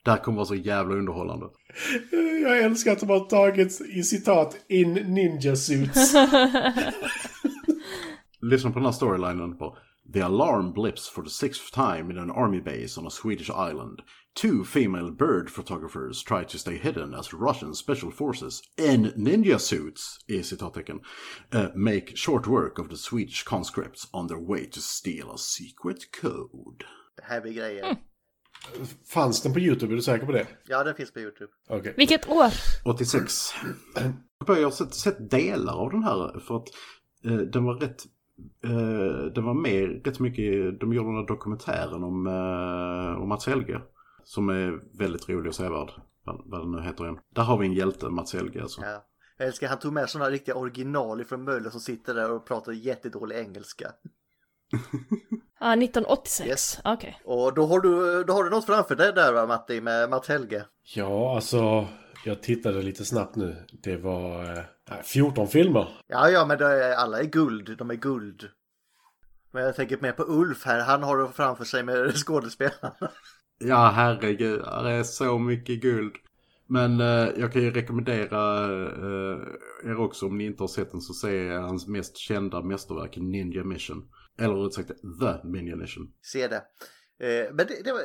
det här kommer att vara så jävla underhållande. Jag älskar att de har tagit i citat in ninja suits. Lyssna på den här storylinen på The alarm blips for the sixth time in an army base on a Swedish island. Two female bird photographers try to stay hidden as Russian special forces in ninja suits, i citattecken, uh, make short work of the Swedish conscripts on their way to steal a secret code. Det här blir grejer. Mm. Fanns den på YouTube? Är du säker på det? Ja, den finns på YouTube. Okej. Vilket år? 86. Jag har sett, sett delar av den här för att eh, den var rätt eh, den var med rätt mycket, de gjorde den här dokumentären om, eh, om Mats Helge. Som är väldigt rolig och sevärd. Vad, vad den nu heter igen. Där har vi en hjälte, Mats Helge alltså. Ja. Jag älskar han tog med sådana riktiga original från Mölle som sitter där och pratar jättedålig engelska. Ah, 1986. Yes. Okej. Och då har du, då har du något framför dig där va Matti med Mats Helge. Ja, alltså. Jag tittade lite snabbt nu. Det var eh, nej, 14 filmer. Ja, ja, men det är, alla är guld. De är guld. Men jag tänker mer på Ulf här. Han har det framför sig med skådespelarna. Ja, herregud. Det är så mycket guld. Men eh, jag kan ju rekommendera eh, er också om ni inte har sett den så se hans mest kända mästerverk Ninja Mission. Eller rätt sagt The Ninja Mission. Se det. Eh, men det, det var,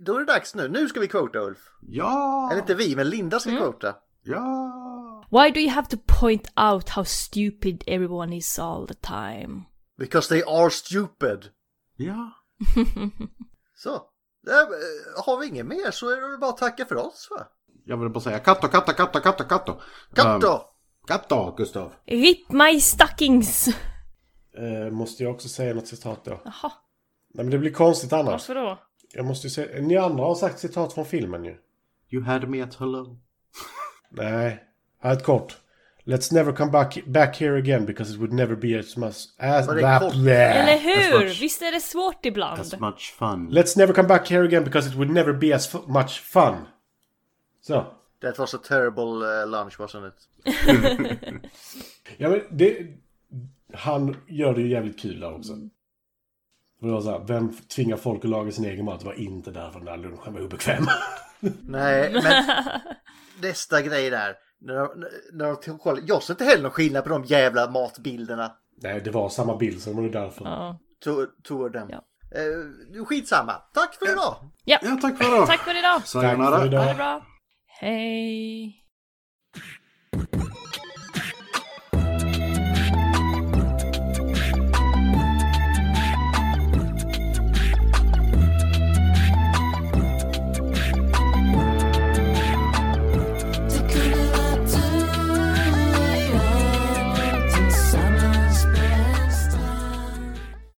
då är det dags nu. Nu ska vi quota Ulf. Ja! Eller inte vi, men Linda ska quota. Ja! Why do you have to point out how stupid everyone is all the time? Because they are stupid. Ja. Så. Eh, har vi inget mer så är det bara att tacka för oss va? Jag vill bara säga katto, katto, katto, katto, katto. Katto! Um, katto, Gustav. Rip my stockings! Eh, måste jag också säga något citat då? Jaha, Nej, men det blir konstigt annars. varför då? Jag måste ju säga, ni andra har sagt citat från filmen ju. You had me at hello. Nej, här är ett kort. Let's never come back, back here again because it would never be as much as that. Eller hur? much- Visst är det svårt ibland? As much fun. Let's never come back here again because it would never be as much fun. Så. That was a terrible uh, lunch wasn't it? Ja, men det, han gör det ju jävligt kul där också. Och det var så här, vem tvingar folk att laga sin egen mat? Det var inte därför den där lunchen var obekväm. Nej, men nästa grej där. När, de- när de tog koll. Jag ser inte heller någon skillnad på de jävla matbilderna. Nej, det var samma bild så det var därför. Ja. Tog, tog dem. Eh, skitsamma. Tack för idag! Ja. ja, tack för idag. Tack för idag! Sayonara. Tack för idag. Ha det bra! Hej!